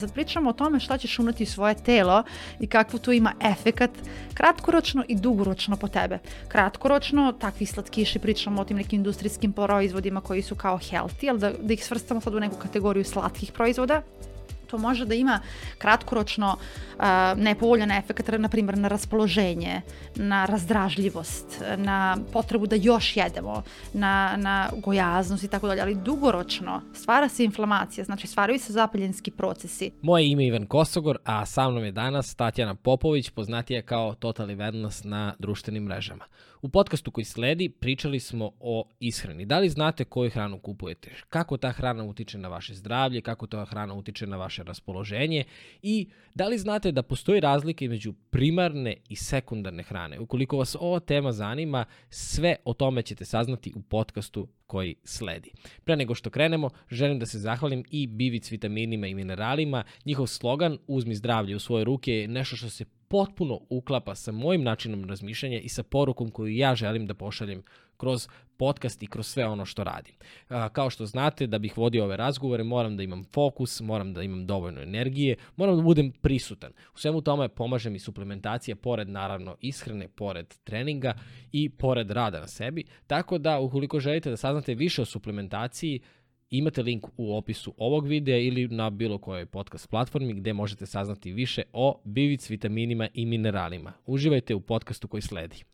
Sad pričamo o tome šta ćeš unati u svoje telo i kakvu to ima efekat kratkoročno i dugoročno po tebe. Kratkoročno, takvi slatkiši, pričamo o tim nekim industrijskim proizvodima koji su kao healthy, ali da, da ih svrstamo sad u neku kategoriju slatkih proizvoda, to može da ima kratkoročno uh, nepovoljan efekt, na primjer na raspoloženje, na razdražljivost, na potrebu da još jedemo, na, na gojaznost i tako dalje, ali dugoročno stvara se inflamacija, znači stvaraju se zapaljenski procesi. Moje ime je Ivan Kosogor, a sa mnom je danas Tatjana Popović, poznatija kao Totally Wellness na društvenim mrežama. U podcastu koji sledi pričali smo o ishrani. Da li znate koju hranu kupujete? Kako ta hrana utiče na vaše zdravlje? Kako ta hrana utiče na vaše raspoloženje? I da li znate da postoji razlika između primarne i sekundarne hrane? Ukoliko vas ova tema zanima, sve o tome ćete saznati u podcastu koji sledi. Pre nego što krenemo, želim da se zahvalim i Bivic vitaminima i mineralima. Njihov slogan Uzmi zdravlje u svoje ruke je nešto što se potpuno uklapa sa mojim načinom razmišljanja i sa porukom koju ja želim da pošaljem kroz podcast i kroz sve ono što radim. Kao što znate, da bih vodio ove razgovore, moram da imam fokus, moram da imam dovoljno energije, moram da budem prisutan. U svemu tome pomaže mi suplementacija, pored naravno ishrane, pored treninga i pored rada na sebi. Tako da, ukoliko želite da saznate više o suplementaciji, Imate link u opisu ovog videa ili na bilo kojoj podcast platformi gde možete saznati više o bivic, vitaminima i mineralima. Uživajte u podcastu koji sledi.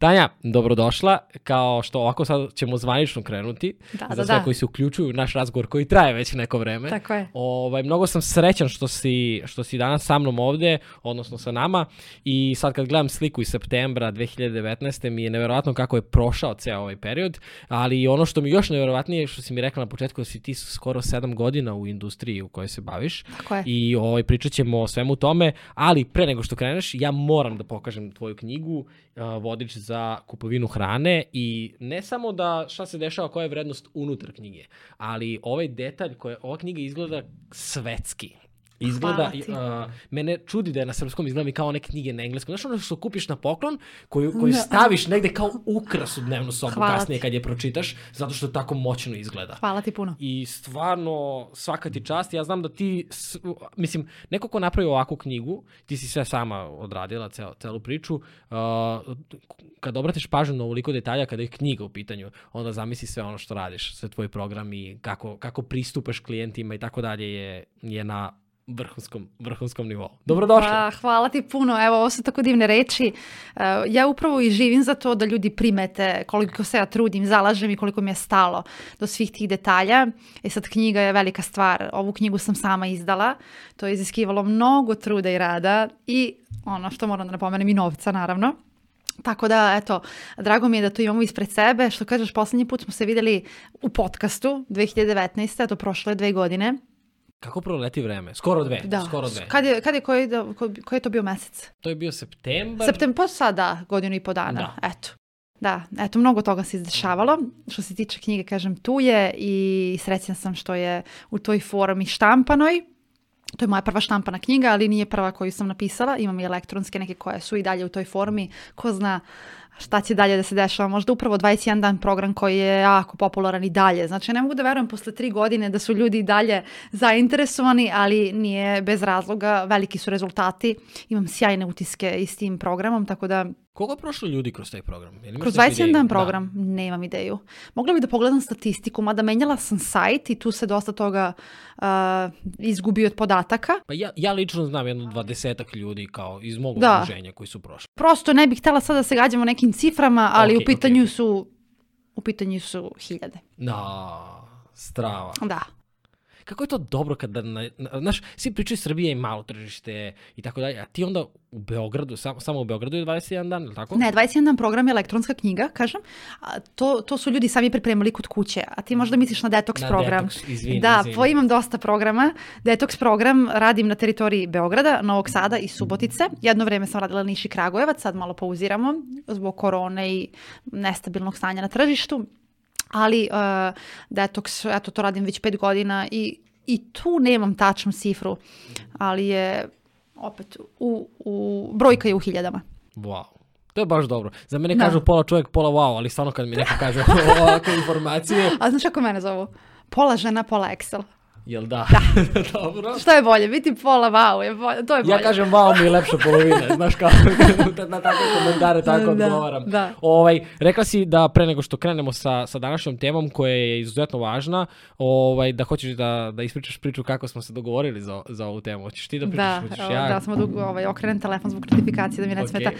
Tanja, dobrodošla. Kao što ovako sad ćemo zvanično krenuti. Da, za da, sve da. koji se uključuju u naš razgovor koji traje već neko vreme. Tako je. Ovaj, mnogo sam srećan što si, što si danas sa mnom ovde, odnosno sa nama. I sad kad gledam sliku iz septembra 2019. mi je neverovatno kako je prošao ceo ovaj period. Ali ono što mi još neverovatnije je što si mi rekla na početku da si ti skoro 7 godina u industriji u kojoj se baviš. Tako je. I ovaj, pričat ćemo o svemu tome. Ali pre nego što kreneš, ja moram da pokažem tvoju knjigu uh, Vodič za kupovinu hrane i ne samo da šta se dešava, koja je vrednost unutar knjige, ali ovaj detalj, koja, ova knjiga izgleda svetski. Izgleda, uh, mene čudi da je na srpskom izgleda mi kao one knjige na engleskom. Znaš ono što kupiš na poklon, koju, koju staviš negde kao ukras u dnevnu sobu Hvala kasnije ti. kad je pročitaš, zato što tako moćno izgleda. Hvala ti puno. I stvarno, svaka ti čast. Ja znam da ti, mislim, neko ko napravi ovakvu knjigu, ti si sve sama odradila, cel, celu priču, uh, kad obratiš pažnju na ovoliko detalja kada je knjiga u pitanju, onda zamisli sve ono što radiš, sve tvoj program i kako, kako pristupaš klijentima i tako dalje je, je na vrhunskom, vrhunskom nivou. Dobrodošli. Pa, hvala ti puno. Evo, ovo su tako divne reči. Uh, ja upravo i živim za to da ljudi primete koliko se ja trudim, zalažem i koliko mi je stalo do svih tih detalja. E sad, knjiga je velika stvar. Ovu knjigu sam sama izdala. To je iziskivalo mnogo truda i rada i ono što moram da napomenem i novca, naravno. Tako da, eto, drago mi je da to imamo ispred sebe. Što kažeš, poslednji put smo se videli u podcastu 2019. Eto, prošle dve godine. Kako proleti vreme? Skoro dve. Da. Skoro dve. Kad je, kad je, koji, da, koji je to bio mesec? To je bio septembar. Septembar, pa sada, godinu i po dana. Da. Eto. Da, eto, mnogo toga se izdešavalo. Što se tiče knjige, kažem, tu je i srećna sam što je u toj formi štampanoj. To je moja prva štampana knjiga, ali nije prva koju sam napisala. Imam i elektronske neke koje su i dalje u toj formi. Ko zna šta će dalje da se dešava. Možda upravo 21 dan program koji je jako popularan i dalje. Znači ne mogu da verujem posle tri godine da su ljudi dalje zainteresovani, ali nije bez razloga. Veliki su rezultati. Imam sjajne utiske i s tim programom, tako da Koliko je prošlo ljudi kroz taj program? kroz 21 dan program? Da. Nemam ideju. Mogla bih da pogledam statistiku, mada menjala sam sajt i tu se dosta toga uh, izgubi od podataka. Pa ja, ja lično znam jedno dvadesetak ljudi kao iz mog da. okruženja koji su prošli. Prosto ne bih htela sad da se gađamo nekim ciframa, ali okay, u pitanju okay. su u pitanju su hiljade. Na, strava. Da kako je to dobro kada, na, na, znaš, svi pričaju Srbije je malo tržište i tako dalje, a ti onda u Beogradu, sam, samo u Beogradu je 21 dan, ili tako? Ne, 21 dan program je elektronska knjiga, kažem. A, to, to su ljudi sami pripremili kod kuće, a ti možda misliš na detox na program. Detox, izvini, da, izvini. pa imam dosta programa. Detox program radim na teritoriji Beograda, Novog Sada i Subotice. Jedno vreme sam radila Niš i Kragujevac, sad malo pauziramo zbog korone i nestabilnog stanja na tržištu ali uh, detoks, eto to radim već pet godina i i tu nemam tačnu cifru, ali je opet u, u brojka je u hiljadama. Wow. To je baš dobro. Za mene Da. kažu pola čovjek, pola wow, ali stvarno kad mi neko kaže ovakve informacije, A znaš kako mene zovu? Pola žena, pola Excel. Jel da? dobro. Šta je bolje? Biti pola wow, je bolje, to je bolje. Ja kažem wow mi je lepša polovina, znaš kao, na takve komentare tako Da, odgovaram. da. Ovaj, rekla si da pre nego što krenemo sa, sa današnjom temom koja je izuzetno važna, ovaj, da hoćeš da, da ispričaš priču kako smo se dogovorili za, za ovu temu. Hoćeš ti da pričaš? Da, Hoćeš ja? da samo dugo ovaj, okrenem telefon zbog notifikacije da mi ne Ok. smeta. E,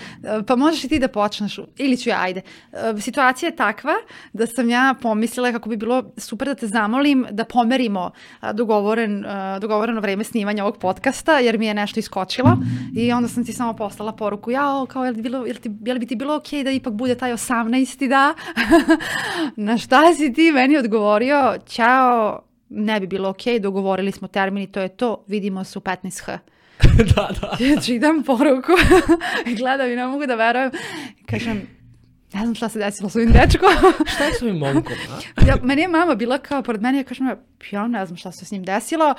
Pa možeš i ti da počneš, ili ću ja, ajde. E, Situacija je takva da sam ja pomislila kako bi bilo super da te zamolim da pomerimo a, dogovoren, a, dogovoreno vreme snimanja ovog podcasta, jer mi je nešto iskočilo i onda sam ti samo poslala poruku, jao, kao, je li, bilo, je li, ti, je li bi ti bilo okej da ipak bude taj 18. da? Na šta si ti meni odgovorio, ćao, ne bi bilo okej, dogovorili smo termin i to je to, vidimo se u 15h. da, da. Ja čitam poruku i gledam i ne mogu da verujem. Kažem, ne znam šta se desilo s ovim dečkom. Šta je s ovim momkom, ja, meni je mama bila kao pored mene, ja kažem, ja ne znam šta se s njim desilo,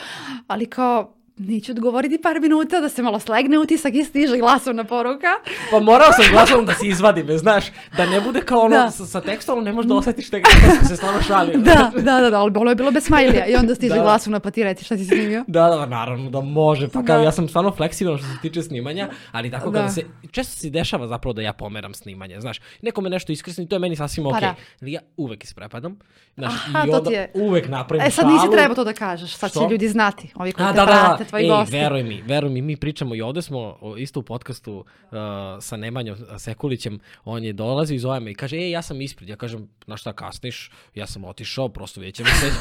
ali kao, neću odgovoriti par minuta da se malo slegne utisak i stiže glasovna poruka. Pa morao sam glasom da se izvadi, me, znaš, da ne bude kao ono Da. sa, sa tekstom, ne možeš da osjetiš te da sam se stvarno šalio. Da, da, da, da, ali bilo je bilo bez smajlija i onda stiže Da. glasovna pa ti reci šta si snimio. Da, da, naravno da može. Pa kao Da. ja sam stvarno fleksibilan što se tiče snimanja, ali tako kada Da. se često se dešava zapravo da ja pomeram snimanje, znaš. Nekome nešto iskrsni, to je meni sasvim Pa okej. da. Ali ja uvek isprepadam. Znaš, Aha, i onda je- uvek napravim E sad nisi trebao to da kažeš, sad će Što? ljudi znati, ovi koji A, te da, da, da. Tvoji Ej, gosti. veruj mi, veruj mi, mi pričamo i ovde smo isto u podcastu uh, sa Nemanjom Sekulićem, on je dolazio i zove me i kaže, ej, ja sam ispred, ja kažem, na šta kasniš, ja sam otišao, prosto vidjet ćemo se.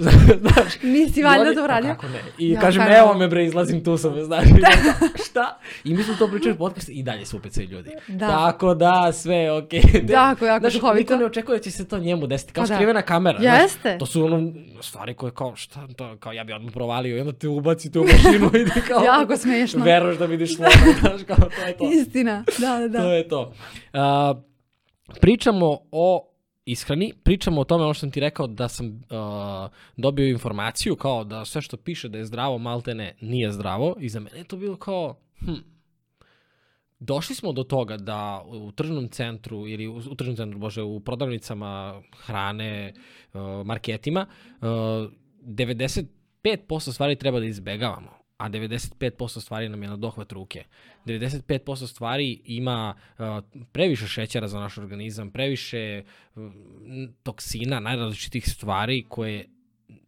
znaš, Nisi valjda to pa uradio? kako ne? I Ja, kažem, kako evo me bre, izlazim tu sam, znaš. I onda, šta? I mi smo to pričali u podcastu i dalje su svi ljudi. Da. Tako da, sve je okej. Jako, jako Znaš, duhovito. niko ne očekuje da će se to njemu desiti, kao Pa da. skrivena kamera. znaš. Jeste. To su ono stvari koje kao, šta, to, kao ja bi odmah provalio i onda te ubaci tu mašinu i kao... Jako smešno. Veruješ da vidiš slovo, znaš, kao to je to. Istina, da, da, da. To je to. A, pričamo o ishrani, pričamo o tome, ono što sam ti rekao, da sam a, dobio informaciju kao da sve što piše da je zdravo, malte ne, nije zdravo. I za mene je to bilo kao, hm, došli smo do toga da u tržnom centru ili u, u tržnom centru, bože, u prodavnicama hrane, uh, marketima, uh, 95% stvari treba da izbegavamo, a 95% stvari nam je na dohvat ruke. 95% stvari ima previše šećera za naš organizam, previše toksina, najrazličitih stvari koje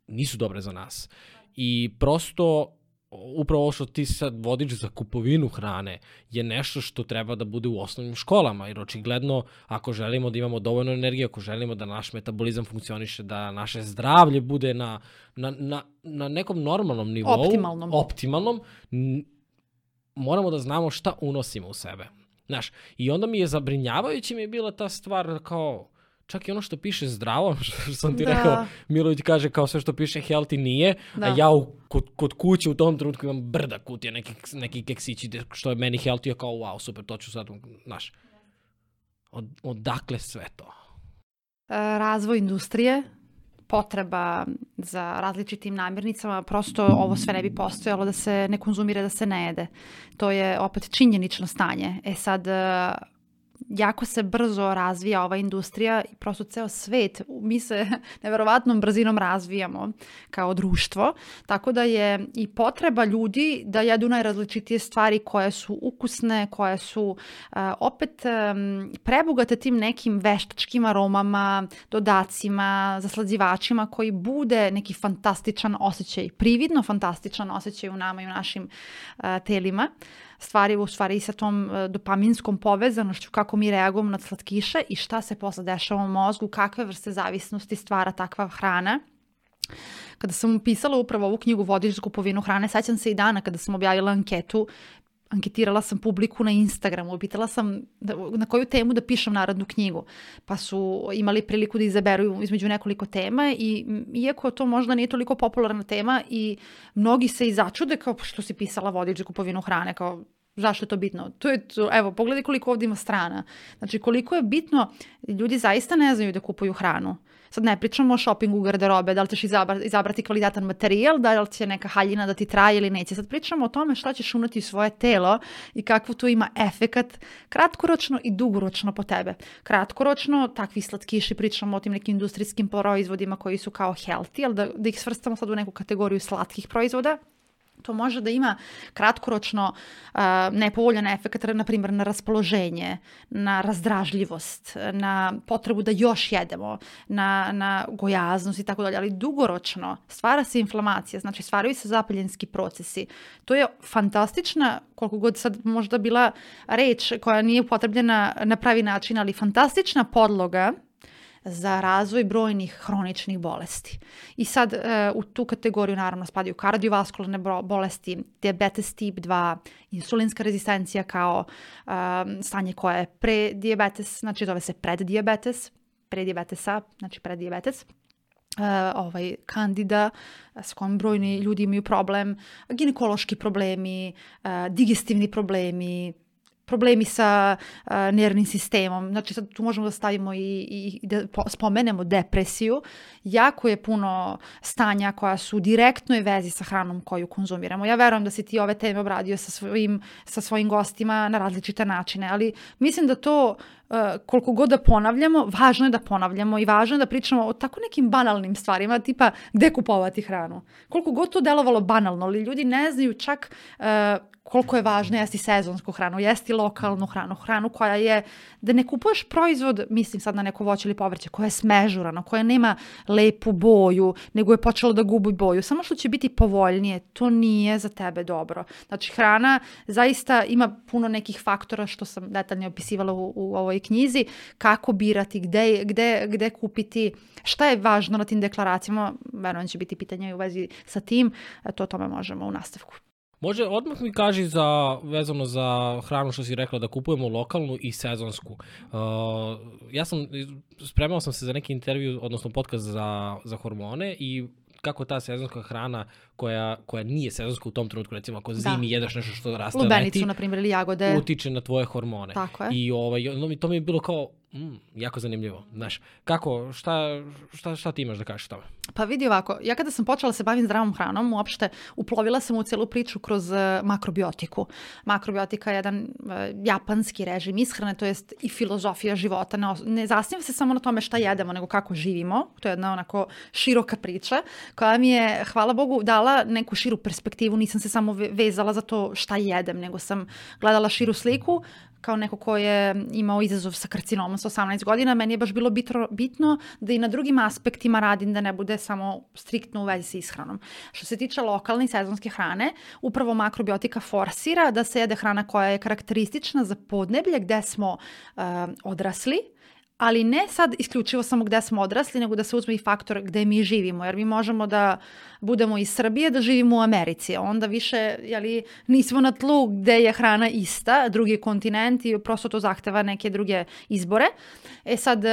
nisu dobre za nas. I prosto upravo ovo što ti sad vodiš za kupovinu hrane je nešto što treba da bude u osnovnim školama, jer očigledno ako želimo da imamo dovoljno energije, ako želimo da naš metabolizam funkcioniše, da naše zdravlje bude na, na, na, na nekom normalnom nivou, Optimalnom. optimalnom moramo da znamo šta unosimo u sebe. Znaš, i onda mi je zabrinjavajući mi je bila ta stvar kao, čak i ono što piše zdravo, što sam ti Da. rekao, Milović kaže kao sve što piše healthy nije, Da. a ja u, kod, kod kuće u tom trenutku imam brda kutija, neki, neki keksići što je meni healthy, ja kao wow, super, to ću sad, znaš, od, odakle sve to? E, razvoj industrije, potreba za različitim namirnicama, prosto ovo sve ne bi postojalo da se ne konzumira, da se ne jede. To je opet činjenično stanje. E sad, jako se brzo razvija ova industrija i prosto ceo svet, mi se neverovatnom brzinom razvijamo kao društvo, tako da je i potreba ljudi da jedu najrazličitije stvari koje su ukusne, koje su uh, opet um, prebogate tim nekim veštačkim aromama, dodacima, zaslađivačima koji bude neki fantastičan osjećaj, prividno fantastičan osjećaj u nama i u našim uh, telima stvari u stvari sa tom e, dopaminskom povezanošću kako mi reagujemo na slatkiše i šta se posle dešava u mozgu, kakve vrste zavisnosti stvara takva hrana. Kada sam pisala upravo ovu knjigu Vodič za kupovinu hrane, sećam se i dana kada sam objavila anketu, anketirala sam publiku na Instagramu, pitala sam da- na koju temu da pišem narodnu knjigu, pa su imali priliku da izaberu između nekoliko tema i iako to možda nije toliko popularna tema i mnogi se i začude kao "Pa što si pisala vodič za kupovinu hrane, kao Zašto je to bitno? To je, to, evo, pogledaj koliko ovdje ima strana. Znači, koliko je bitno, ljudi zaista ne znaju da kupuju hranu. Sad ne pričamo o shoppingu garderobe, da li ćeš izabrati, izabrati kvalitetan materijal, da li će neka haljina da ti traje ili neće. Sad pričamo o tome šta ćeš unati u svoje telo i kakvu tu ima efekat kratkoročno i dugoročno po tebe. Kratkoročno, takvi slatkiši, pričamo o tim nekim industrijskim proizvodima koji su kao healthy, ali da, da ih svrstamo sad u neku kategoriju slatkih proizvoda, to može da ima kratkoročno uh, nepovoljan efekt, na primjer na raspoloženje, na razdražljivost, na potrebu da još jedemo, na, na gojaznost i tako dalje, ali dugoročno stvara se inflamacija, znači stvaraju se zapaljenski procesi. To je fantastična, koliko god sad možda bila reč koja nije upotrebljena na pravi način, ali fantastična podloga za razvoj brojnih hroničnih bolesti. I sad e, u tu kategoriju naravno spadaju kardiovaskularne bolesti, diabetes tip 2, insulinska rezistencija kao e, stanje koje je prediabetes, znači zove se preddiabetes, prediabetesa, znači preddiabetes. Uh, ovaj kandida s kojim brojni ljudi imaju problem, ginekološki problemi, uh, digestivni problemi, problemi sa uh, nervnim sistemom. Znači sad tu možemo da stavimo i, i, i da spomenemo depresiju. Jako je puno stanja koja su u direktnoj vezi sa hranom koju konzumiramo. Ja verujem da si ti ove teme obradio sa svojim, sa svojim gostima na različite načine, ali mislim da to uh, koliko god da ponavljamo, važno je da ponavljamo i važno je da pričamo o tako nekim banalnim stvarima, tipa gde kupovati hranu. Koliko god to delovalo banalno, ali ljudi ne znaju čak uh, koliko je važno jesti sezonsku hranu, jesti lokalnu hranu, hranu koja je, da ne kupuješ proizvod, mislim sad na neko voće ili povrće, koje je smežurano, koje nema lepu boju, nego je počelo da gubi boju, samo što će biti povoljnije, to nije za tebe dobro. Znači hrana zaista ima puno nekih faktora što sam detaljno opisivala u, u ovoj knjizi, kako birati, gde, gde, gde kupiti, šta je važno na tim deklaracijama, verujem će biti pitanja u vezi sa tim, to tome možemo u nastavku. Može, odmah mi kaži za, vezano za hranu što si rekla, da kupujemo lokalnu i sezonsku. Uh, ja sam, spremao sam se za neki intervju, odnosno podcast za, za hormone i kako ta sezonska hrana koja, koja nije sezonska u tom trenutku, recimo ako zimi da. jedeš nešto što raste Lubenicu, leti, na primjer, ili jagode. utiče na tvoje hormone. Tako je. I ovaj, to mi je bilo kao, mm, jako zanimljivo. Znaš, kako, šta, šta, šta ti imaš da kažeš tome? Pa vidi ovako, ja kada sam počela se bavim zdravom hranom, uopšte uplovila sam u celu priču kroz uh, makrobiotiku. Makrobiotika je jedan uh, japanski režim ishrane, to jest i filozofija života. Ne, ne zasniva se samo na tome šta jedemo, nego kako živimo. To je jedna onako široka priča koja mi je, hvala Bogu, dala neku širu perspektivu. Nisam se samo vezala za to šta jedem, nego sam gledala širu sliku, kao neko ko je imao izazov sa karcinomom sa 18 godina, meni je baš bilo bitro, bitno da i na drugim aspektima radim, da ne bude samo striktno u vezi sa ishranom. Što se tiče lokalne i sezonske hrane, upravo makrobiotika forsira da se jede hrana koja je karakteristična za podneblje gde smo uh, odrasli, ali ne sad isključivo samo gde smo odrasli, nego da se uzme i faktor gde mi živimo, jer mi možemo da budemo iz Srbije, da živimo u Americi, onda više jeli, nismo na tlu gde je hrana ista, drugi kontinent i prosto to zahteva neke druge izbore. E sad,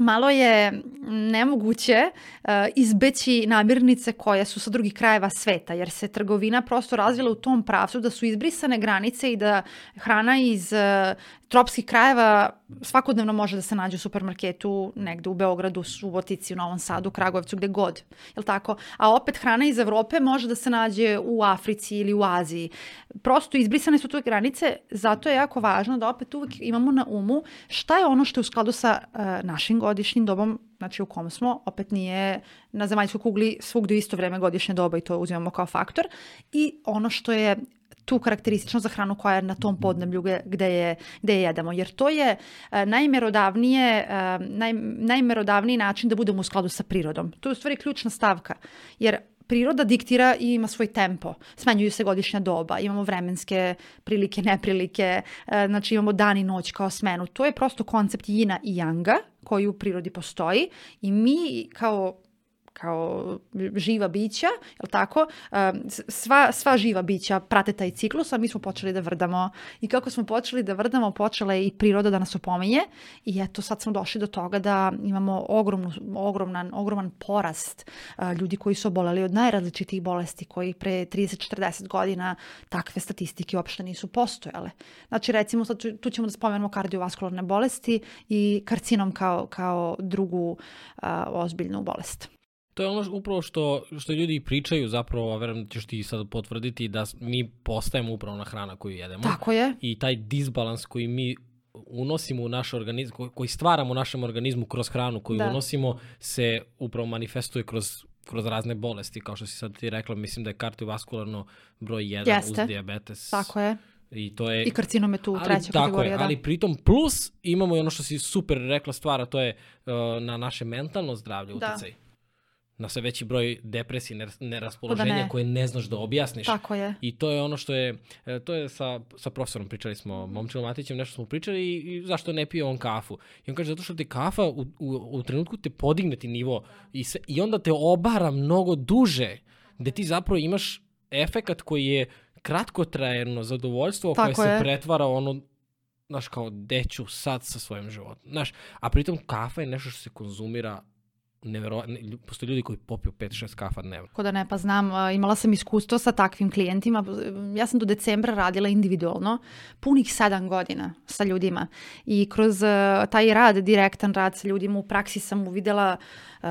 malo je nemoguće uh, izbeći namirnice koje su sa drugih krajeva sveta, jer se trgovina prosto razvila u tom pravcu da su izbrisane granice i da hrana iz uh, tropskih krajeva svakodnevno može da se nađe u supermarketu negde u Beogradu, Subotici, u Novom Sadu, Kragujevcu, gde god. Jel tako? A opet hrana iz Evrope može da se nađe u Africi ili u Aziji. Prosto izbrisane su tu granice, zato je jako važno da opet uvek imamo na umu šta je ono što je u skladu sa uh, našim godišnjim dobom znači u kom smo, opet nije na zemaljskoj kugli svugde isto vreme godišnje doba i to uzimamo kao faktor. I ono što je tu karakteristično za hranu koja je na tom podneblju gde je, gde je jedemo. Jer to je uh, najmerodavnije, uh, naj, najmerodavniji način da budemo u skladu sa prirodom. To je u stvari ključna stavka. Jer priroda diktira i ima svoj tempo. Smenjuju se godišnja doba, imamo vremenske prilike, neprilike, e, znači imamo dan i noć kao smenu. To je prosto koncept jina i janga koji u prirodi postoji i mi kao kao živa bića, je tako? Sva, sva živa bića prate taj ciklus, a mi smo počeli da vrdamo. I kako smo počeli da vrdamo, počela je i priroda da nas opominje i eto sad smo došli do toga da imamo ogromnu, ogromnan, ogroman porast ljudi koji su oboleli od najrazličitih bolesti koji pre 30-40 godina takve statistike uopšte nisu postojale. Znači recimo sad tu ćemo da spomenemo kardiovaskularne bolesti i karcinom kao, kao drugu a, ozbiljnu bolest. To je ono upravo što, što ljudi pričaju zapravo, a verujem da ćeš ti sad potvrditi da mi postajemo upravo na hrana koju jedemo. Tako je. I taj disbalans koji mi unosimo u naš organizam, koji stvaramo u našem organizmu kroz hranu koju da. unosimo, se upravo manifestuje kroz kroz razne bolesti, kao što si sad ti rekla, mislim da je kardiovaskularno broj 1 Jeste. uz diabetes. Tako je. I, to je, I karcinom je tu ali, treća tako kategorija. Je, da. ali pritom plus imamo i ono što si super rekla stvara, to je uh, na naše mentalno zdravlje da. uticaj. Na sve veći broj depresije, neraspoloženja da ne. koje ne znaš da objasniš. Tako je. I to je ono što je, e, to je sa, sa profesorom pričali smo, Momčilom Matićem, nešto smo pričali i, i zašto ne pije on kafu. I on kaže zato što te kafa u, u, u trenutku te podigne ti nivo i, se, i onda te obara mnogo duže, gde ti zapravo imaš efekat koji je kratkotrajno zadovoljstvo Tako koje je. se pretvara ono znaš, kao deću sad sa svojim životom. Znaš, a pritom kafa je nešto što se konzumira neverovatno, postoje ljudi koji popiju 5-6 kafa dnevno. Ko da ne, pa znam, imala sam iskustvo sa takvim klijentima. Ja sam do decembra radila individualno, punih 7 godina sa ljudima. I kroz taj rad, direktan rad sa ljudima u praksi sam uvidela uh,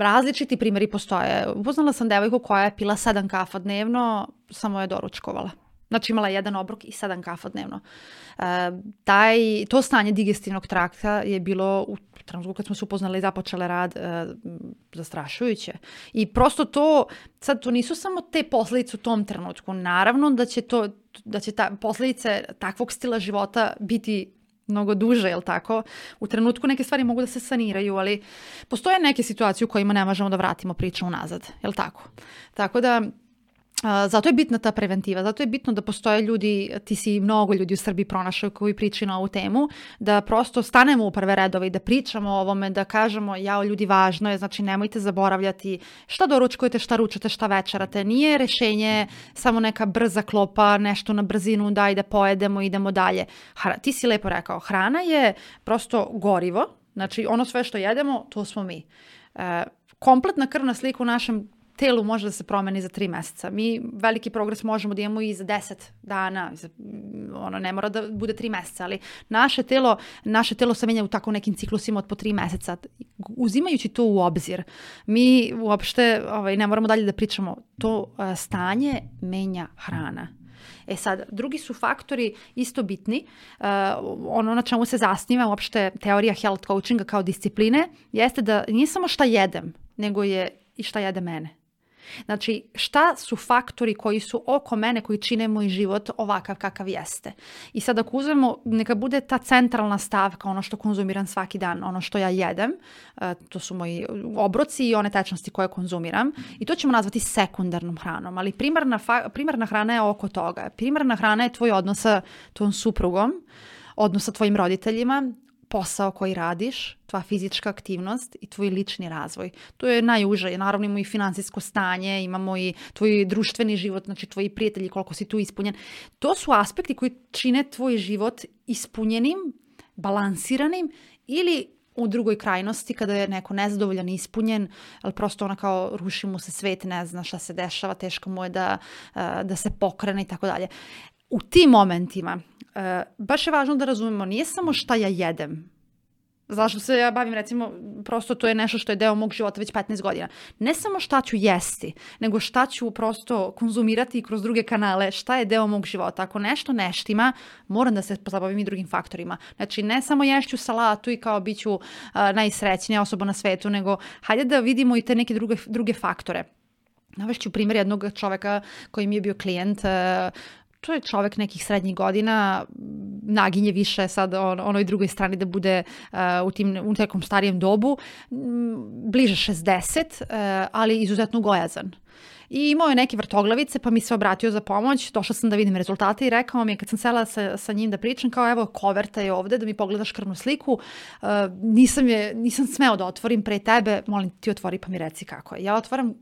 različiti primjeri postoje. Upoznala sam devojku koja je pila 7 kafa dnevno, samo je doručkovala. Znači imala jedan obrok i sedam kafa dnevno. E, taj, to stanje digestivnog trakta je bilo u trenutku kad smo se upoznali i započele rad e, zastrašujuće. I prosto to, sad to nisu samo te posledice u tom trenutku. Naravno da će to da će ta posledice takvog stila života biti mnogo duže, jel tako? U trenutku neke stvari mogu da se saniraju, ali postoje neke situacije u kojima ne možemo da vratimo priču unazad, jel tako? Tako da zato je bitna ta preventiva, zato je bitno da postoje ljudi, ti si mnogo ljudi u Srbiji pronašao koji pričaju na ovu temu, da prosto stanemo u prve redove i da pričamo o ovome, da kažemo jao ljudi važno je, znači nemojte zaboravljati šta doručkujete, šta ručate, šta večerate, nije rešenje samo neka brza klopa, nešto na brzinu daj da pojedemo i idemo dalje. Ti si lepo rekao, hrana je prosto gorivo, znači ono sve što jedemo, to smo mi. E, kompletna krvna slika u našem telu može da se promeni za tri meseca. Mi veliki progres možemo da imamo i za deset dana, za, ono ne mora da bude tri meseca, ali naše telo, naše telo se menja u tako nekim ciklusima od po tri meseca. Uzimajući to u obzir, mi uopšte ovaj, ne moramo dalje da pričamo, to uh, stanje menja hrana. E sad, drugi su faktori isto bitni. Uh, ono na čemu se zasniva uopšte teorija health coachinga kao discipline jeste da nije samo šta jedem, nego je i šta jede mene. Znači, šta su faktori koji su oko mene, koji čine moj život ovakav kakav jeste. I sad ako uzmemo, neka bude ta centralna stavka, ono što konzumiram svaki dan, ono što ja jedem, to su moji obroci i one tečnosti koje konzumiram, i to ćemo nazvati sekundarnom hranom, ali primarna, primarna hrana je oko toga. Primarna hrana je tvoj odnos sa tvojom suprugom, odnos sa tvojim roditeljima, posao koji radiš, tva fizička aktivnost i tvoj lični razvoj. To je najuže. Naravno imamo i finansijsko stanje, imamo i tvoj društveni život, znači tvoji prijatelji, koliko si tu ispunjen. To su aspekti koji čine tvoj život ispunjenim, balansiranim ili u drugoj krajnosti kada je neko nezadovoljan i ispunjen, ali prosto ona kao ruši mu se svet, ne zna šta se dešava, teško mu je da, da se pokrene i tako dalje. U tim momentima uh, baš je važno da razumemo, nije samo šta ja jedem, zašto se ja bavim, recimo, prosto to je nešto što je deo mog života već 15 godina. Ne samo šta ću jesti, nego šta ću prosto konzumirati kroz druge kanale, šta je deo mog života. Ako nešto neštima, moram da se pozabavim i drugim faktorima. Znači, ne samo ješću salatu i kao bit ću uh, najsrećnija osoba na svetu, nego hajde da vidimo i te neke druge, druge faktore. Navešću primjer jednog čoveka koji mi je bio klijent, uh, to je čovek nekih srednjih godina, naginje više sad on, onoj drugoj strani da bude uh, u, tim, u nekom starijem dobu, bliže 60, uh, ali izuzetno gojazan. I imao je neke vrtoglavice, pa mi se obratio za pomoć, došla sam da vidim rezultate i rekao mi je kad sam sela sa, sa njim da pričam, kao evo koverta je ovde da mi pogledaš krvnu sliku, uh, nisam, je, nisam smeo da otvorim pre tebe, molim ti otvori pa mi reci kako je. Ja otvaram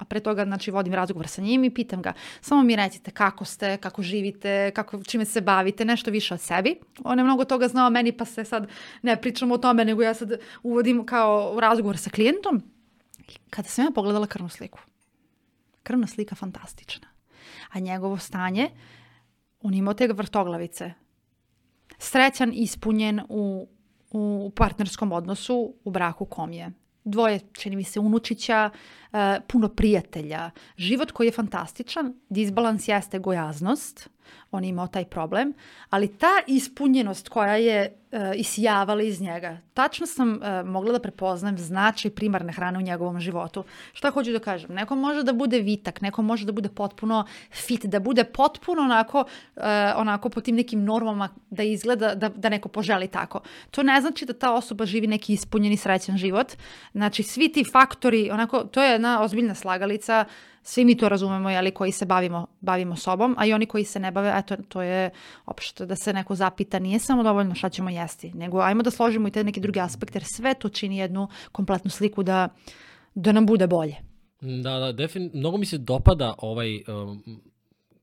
a pre toga znači vodim razgovor sa njim i pitam ga samo mi recite kako ste, kako živite, kako, čime se bavite, nešto više od sebi. On je mnogo toga znao meni pa se sad ne pričamo o tome nego ja sad uvodim kao razgovor sa klijentom. Kada sam ja pogledala krvnu sliku, krvna slika fantastična, a njegovo stanje, on imao te vrtoglavice, srećan, ispunjen u, u partnerskom odnosu, u braku kom je dvoje, čini mi se, unučića, e, puno prijatelja. Život koji je fantastičan, disbalans jeste gojaznost, on imao taj problem, ali ta ispunjenost koja je uh, isijavala iz njega, tačno sam uh, mogla da prepoznam značaj primarne hrane u njegovom životu. Šta hoću da kažem? Neko može da bude vitak, neko može da bude potpuno fit, da bude potpuno onako, uh, onako po tim nekim normama da izgleda, da, da neko poželi tako. To ne znači da ta osoba živi neki ispunjeni srećan život. Znači, svi ti faktori, onako, to je jedna ozbiljna slagalica, svi mi to razumemo, jeli, koji se bavimo, bavimo sobom, a i oni koji se ne bave, eto, to je opšte da se neko zapita, nije samo dovoljno šta ćemo jesti, nego ajmo da složimo i te neke druge aspekte, jer sve to čini jednu kompletnu sliku da, da nam bude bolje. Da, da, definitivno, mnogo mi se dopada ovaj um,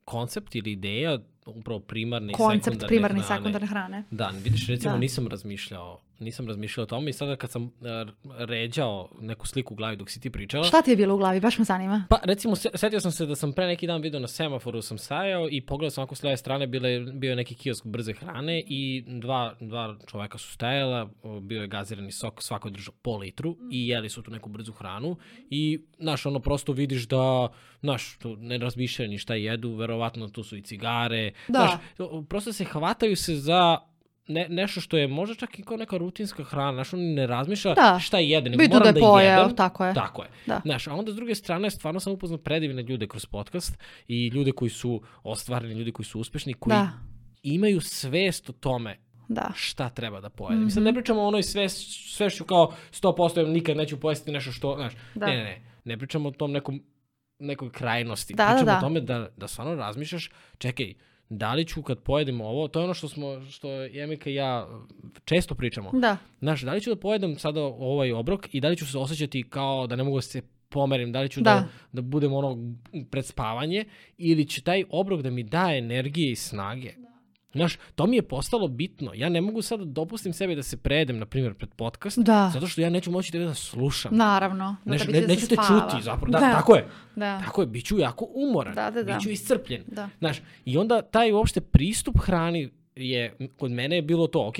koncept ili ideja upravo primarne koncept i sekundarne primarne i sekundarne hrane. Da, vidiš, recimo Da. nisam razmišljao nisam razmišljao o tome i sada kad sam uh, ređao neku sliku u glavi dok si ti pričala, Šta ti je bilo u glavi, baš me zanima. Pa recimo, se- setio sam se da sam pre neki dan video na semaforu sam stajao i pogledao sam ako s leve strane bile, bio je neki kiosk brze hrane i dva, dva čoveka su stajala, bio je gazirani sok, svako je držao po litru i jeli su tu neku brzu hranu i, znaš, ono prosto vidiš da, znaš, ne razmišljaju ni šta jedu, verovatno tu su i cigare, Da. znaš, to- prosto se hvataju se za ne, nešto što je možda čak i kao neka rutinska hrana, znaš, on ne razmišlja Da. šta jede, nego Bitno moram da da, je pojeo, jedem. tako je. Tako je. Da. Znaš, a onda s druge strane stvarno sam upoznao predivne ljude kroz podcast i ljude koji su ostvareni, ljudi koji su uspešni, koji Da, imaju svest o tome da. šta treba da pojedem. Mm Mhm. -hmm. Sad ne pričamo o onoj svest, svešću kao 100% ja nikad neću pojesti nešto što, znaš, Da. ne, ne, ne, ne pričamo o tom nekom, nekoj krajnosti. Da, da, pričamo da. o tome da, da stvarno razmišljaš, čekaj, da li ću kad pojedem ovo, to je ono što smo, što Jemika i ja često pričamo. Da, Znaš, da li ću da pojedem sada ovaj obrok i da li ću se osjećati kao da ne mogu da se pomerim, da li ću da, Da. da budem ono pred spavanje ili će taj obrok da mi daje energije i snage. Znaš, to mi je postalo bitno. Ja ne mogu sada da dopustim sebi da se prejedem, na primjer, pred podcast, da. zato što ja neću moći tebe da slušam. Naravno. Da tebi ne, da neću te spava. čuti zapravo. Da, Da. tako je. Da, Tako je, bit ću jako umoran. Da, da, da. Bit ću iscrpljen. da. Znaš, i onda taj uopšte pristup hrani je, kod mene je bilo to, ok,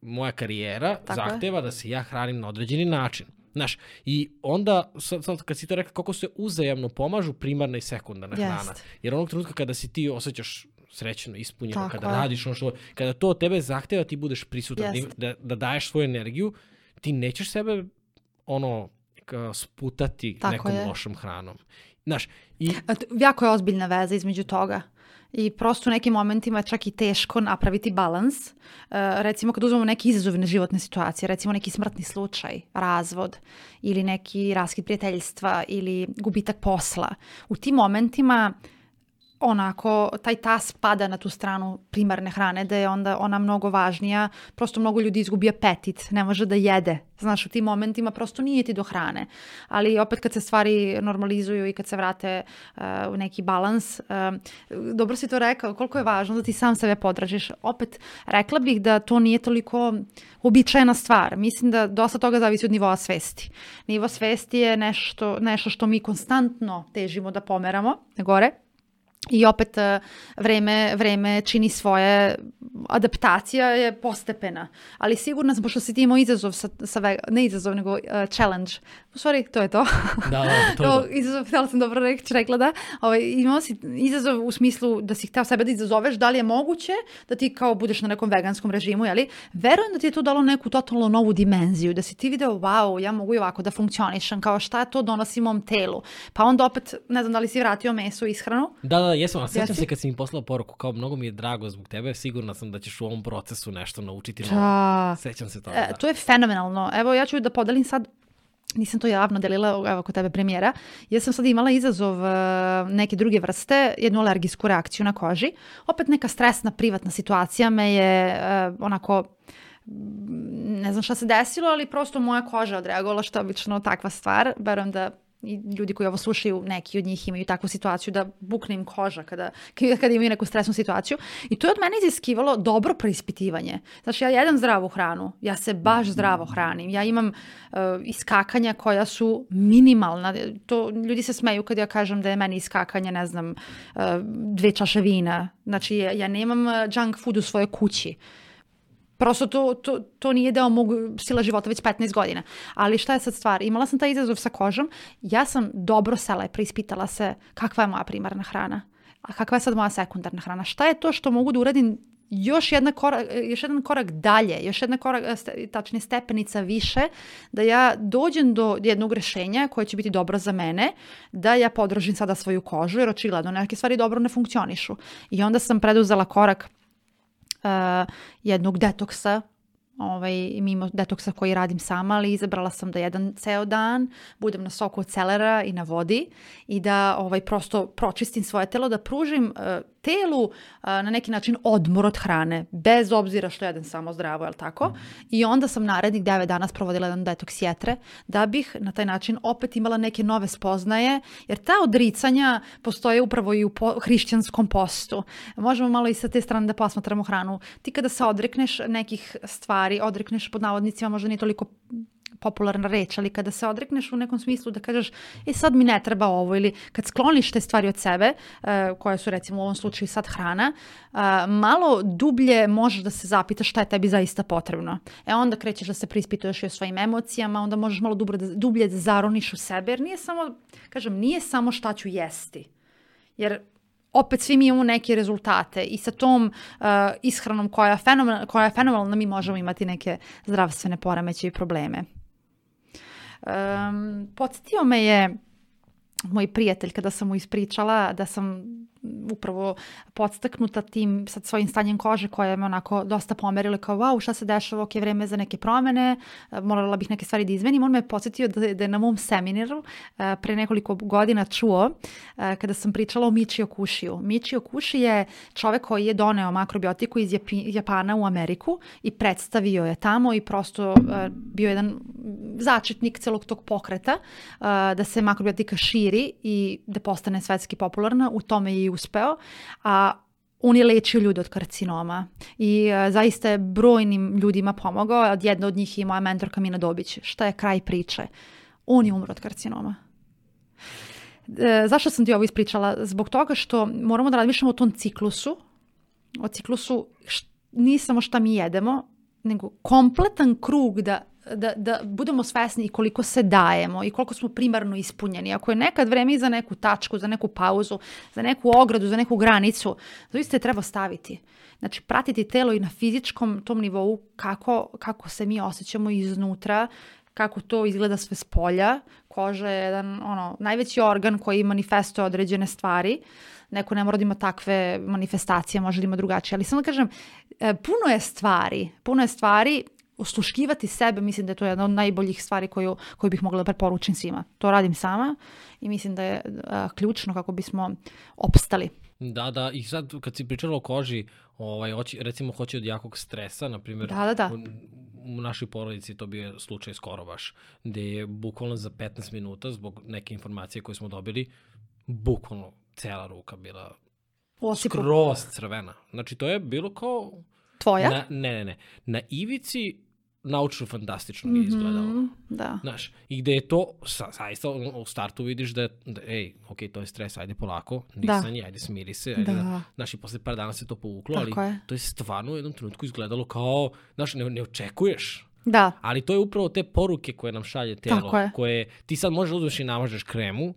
moja karijera Tako je. zahteva da se ja hranim na određeni način. Znaš, i onda, sad, sad kad si to rekao, kako se uzajamno pomažu primarna i sekundarna Jest. hrana. Jer onog trenutka kada si ti osjećaš srećeno, ispunjeno, Tako kada je. radiš ono što, kada to od tebe zahteva ti budeš prisutan, da, da, da daješ svoju energiju, ti nećeš sebe ono, sputati Tako nekom je. lošom hranom. Znaš, i Jako je ozbiljna veza između toga. I prosto u nekim momentima je čak i teško napraviti balans. E, recimo kad uzmemo neke izazovne životne situacije, recimo neki smrtni slučaj, razvod ili neki raskid prijateljstva ili gubitak posla. U tim momentima onako taj tas pada na tu stranu primarne hrane da je onda ona mnogo važnija. Prosto mnogo ljudi izgubi apetit ne može da jede. Znaš u tim momentima prosto nije ti do hrane. Ali opet kad se stvari normalizuju i kad se vrate uh, u neki balans uh, dobro si to rekao koliko je važno da ti sam sebe podražiš. Opet rekla bih da to nije toliko uobičajena stvar. Mislim da dosta toga zavisi od nivoa svesti. Nivo svesti je nešto, nešto što mi konstantno težimo da pomeramo gore I opet e, vreme, vreme čini svoje, adaptacija je postepena, ali sigurna sam, pošto si ti imao izazov, sa, sa, ve- ne izazov, nego uh, challenge, u stvari to je to. da, da, to je To, izazov, htjela sam dobro reći, rekla da. Ovaj, imao si izazov u smislu da si hteo sebe da izazoveš, da li je moguće da ti kao budeš na nekom veganskom režimu, jeli? Verujem da ti je to dalo neku totalno novu dimenziju, da si ti video, wow, ja mogu i ovako da funkcionišem, kao šta to donosi mom telu. Pa onda opet, ne znam da li si vratio meso i ishranu, Da, da, jesam, a sećam Jesi? se kad si mi poslao poruku, kao mnogo mi je drago zbog tebe, sigurna sam da ćeš u ovom procesu nešto naučiti. Da. Sećam se toga, E, da. to je fenomenalno. Evo, ja ću da podelim sad nisam to javno delila, evo kod tebe premijera, ja sam sad imala izazov uh, neke druge vrste, jednu alergijsku reakciju na koži. Opet neka stresna privatna situacija me je uh, onako ne znam šta se desilo, ali prosto moja koža odreagovala što je obično takva stvar. Verujem da i ljudi koji ovo slušaju, neki od njih imaju takvu situaciju da bukne im koža kada, kada imaju neku stresnu situaciju. I to je od mene iziskivalo dobro preispitivanje. Znači ja jedem zdravu hranu, ja se baš zdravo hranim, ja imam uh, iskakanja koja su minimalna. To, ljudi se smeju kad ja kažem da je meni iskakanje, ne znam, uh, dve čaše vina. Znači ja, ja nemam e, junk food u svojoj kući. Prosto to, to, to nije deo mog stila života već 15 godina. Ali šta je sad stvar? Imala sam taj izazov sa kožom. Ja sam dobro sela i preispitala se kakva je moja primarna hrana. A kakva je sad moja sekundarna hrana? Šta je to što mogu da uradim još, jedna korak, još jedan korak dalje, još jedna korak, tačnije stepenica više, da ja dođem do jednog rešenja koje će biti dobro za mene, da ja podržim sada svoju kožu, jer očigledno neke stvari dobro ne funkcionišu. I onda sam preduzela korak jednog detoksa, ovaj, mimo detoksa koji radim sama, ali izabrala sam da jedan ceo dan budem na soku od celera i na vodi i da ovaj, prosto pročistim svoje telo, da pružim uh, telu a, na neki način odmor od hrane, bez obzira što jedem samo zdravo, je li tako? I onda sam narednih 9 dana sprovodila jedan detoks jetre, da bih na taj način opet imala neke nove spoznaje, jer ta odricanja postoje upravo i u po, hrišćanskom postu. Možemo malo i sa te strane da posmatramo hranu. Ti kada se odrekneš nekih stvari, odrekneš pod navodnicima, možda nije toliko popularna reč, ali kada se odrekneš u nekom smislu da kažeš, e sad mi ne treba ovo ili kad skloniš te stvari od sebe, uh, koje su recimo u ovom slučaju sad hrana, uh, malo dublje možeš da se zapitaš šta je tebi zaista potrebno. E onda krećeš da se prispituješ i o svojim emocijama, onda možeš malo dublje da, dublje da zaroniš u sebe, jer nije samo, kažem, nije samo šta ću jesti. Jer opet svi mi imamo neke rezultate i sa tom uh, ishranom koja je, fenomenalna, koja je fenomenalna mi možemo imati neke zdravstvene poremeće i probleme. Um, podsjetio me je moj prijatelj kada sam mu ispričala da sam upravo podstaknuta tim sad svojim stanjem kože koje me onako dosta pomerilo kao wow šta se dešava, ok, vreme za neke promene, morala bih neke stvari da izmenim. On me podsjetio da, da je na mom seminaru pre nekoliko godina čuo kada sam pričala o Michio Kushiju. Michio Kushi je čovek koji je doneo makrobiotiku iz Japana u Ameriku i predstavio je tamo i prosto bio jedan začetnik celog tog pokreta da se makrobiotika širi i da postane svetski popularna. U tome je i uspeo, a on je lečio ljude od karcinoma i a, zaista je brojnim ljudima pomogao. Jedna od njih je moja mentorka Mina Dobić. Šta je kraj priče? On je umro od karcinoma. E, zašto sam ti ovo ispričala? Zbog toga što moramo da razmišljamo o tom ciklusu, o ciklusu št, samo šta mi jedemo, nego kompletan krug da da, da budemo svesni koliko se dajemo i koliko smo primarno ispunjeni. Ako je nekad vreme za neku tačku, za neku pauzu, za neku ogradu, za neku granicu, zaista je treba staviti. Znači, pratiti telo i na fizičkom tom nivou kako, kako se mi osjećamo iznutra, kako to izgleda sve s polja. Koža je jedan ono, najveći organ koji manifestuje određene stvari. Neko ne mora da ima takve manifestacije, može da ima drugačije. Ali samo da kažem, e, puno je stvari, puno je stvari osluškivati sebe, mislim da je to jedna od najboljih stvari koju, koju bih mogla da preporučim svima. To radim sama i mislim da je a, ključno kako bismo opstali. Da, da, i sad kad si pričala o koži, ovaj, hoći, recimo hoće od jakog stresa, na primjer, da, da, da. U, u našoj porodici to bio slučaj skoro baš, gde je bukvalno za 15 minuta, zbog neke informacije koje smo dobili, bukvalno cela ruka bila Osipu. skroz crvena. Znači to je bilo kao... Tvoja? Na, ne, ne, ne. Na ivici naučno fantastično je izgledalo. Mm -hmm, da. Znaš, i gde je to, sa, zaista u startu vidiš da, da ej, ok, to je stres, ajde polako, nisanje, da. ajde smiri se, ajde, da. da. znaš, i posle par dana se to povuklo, Tako ali je. to je stvarno u jednom trenutku izgledalo kao, znaš, ne, ne očekuješ. Da. Ali to je upravo te poruke koje nam šalje telo, koje ti sad možeš da uzmeš i namažeš kremu,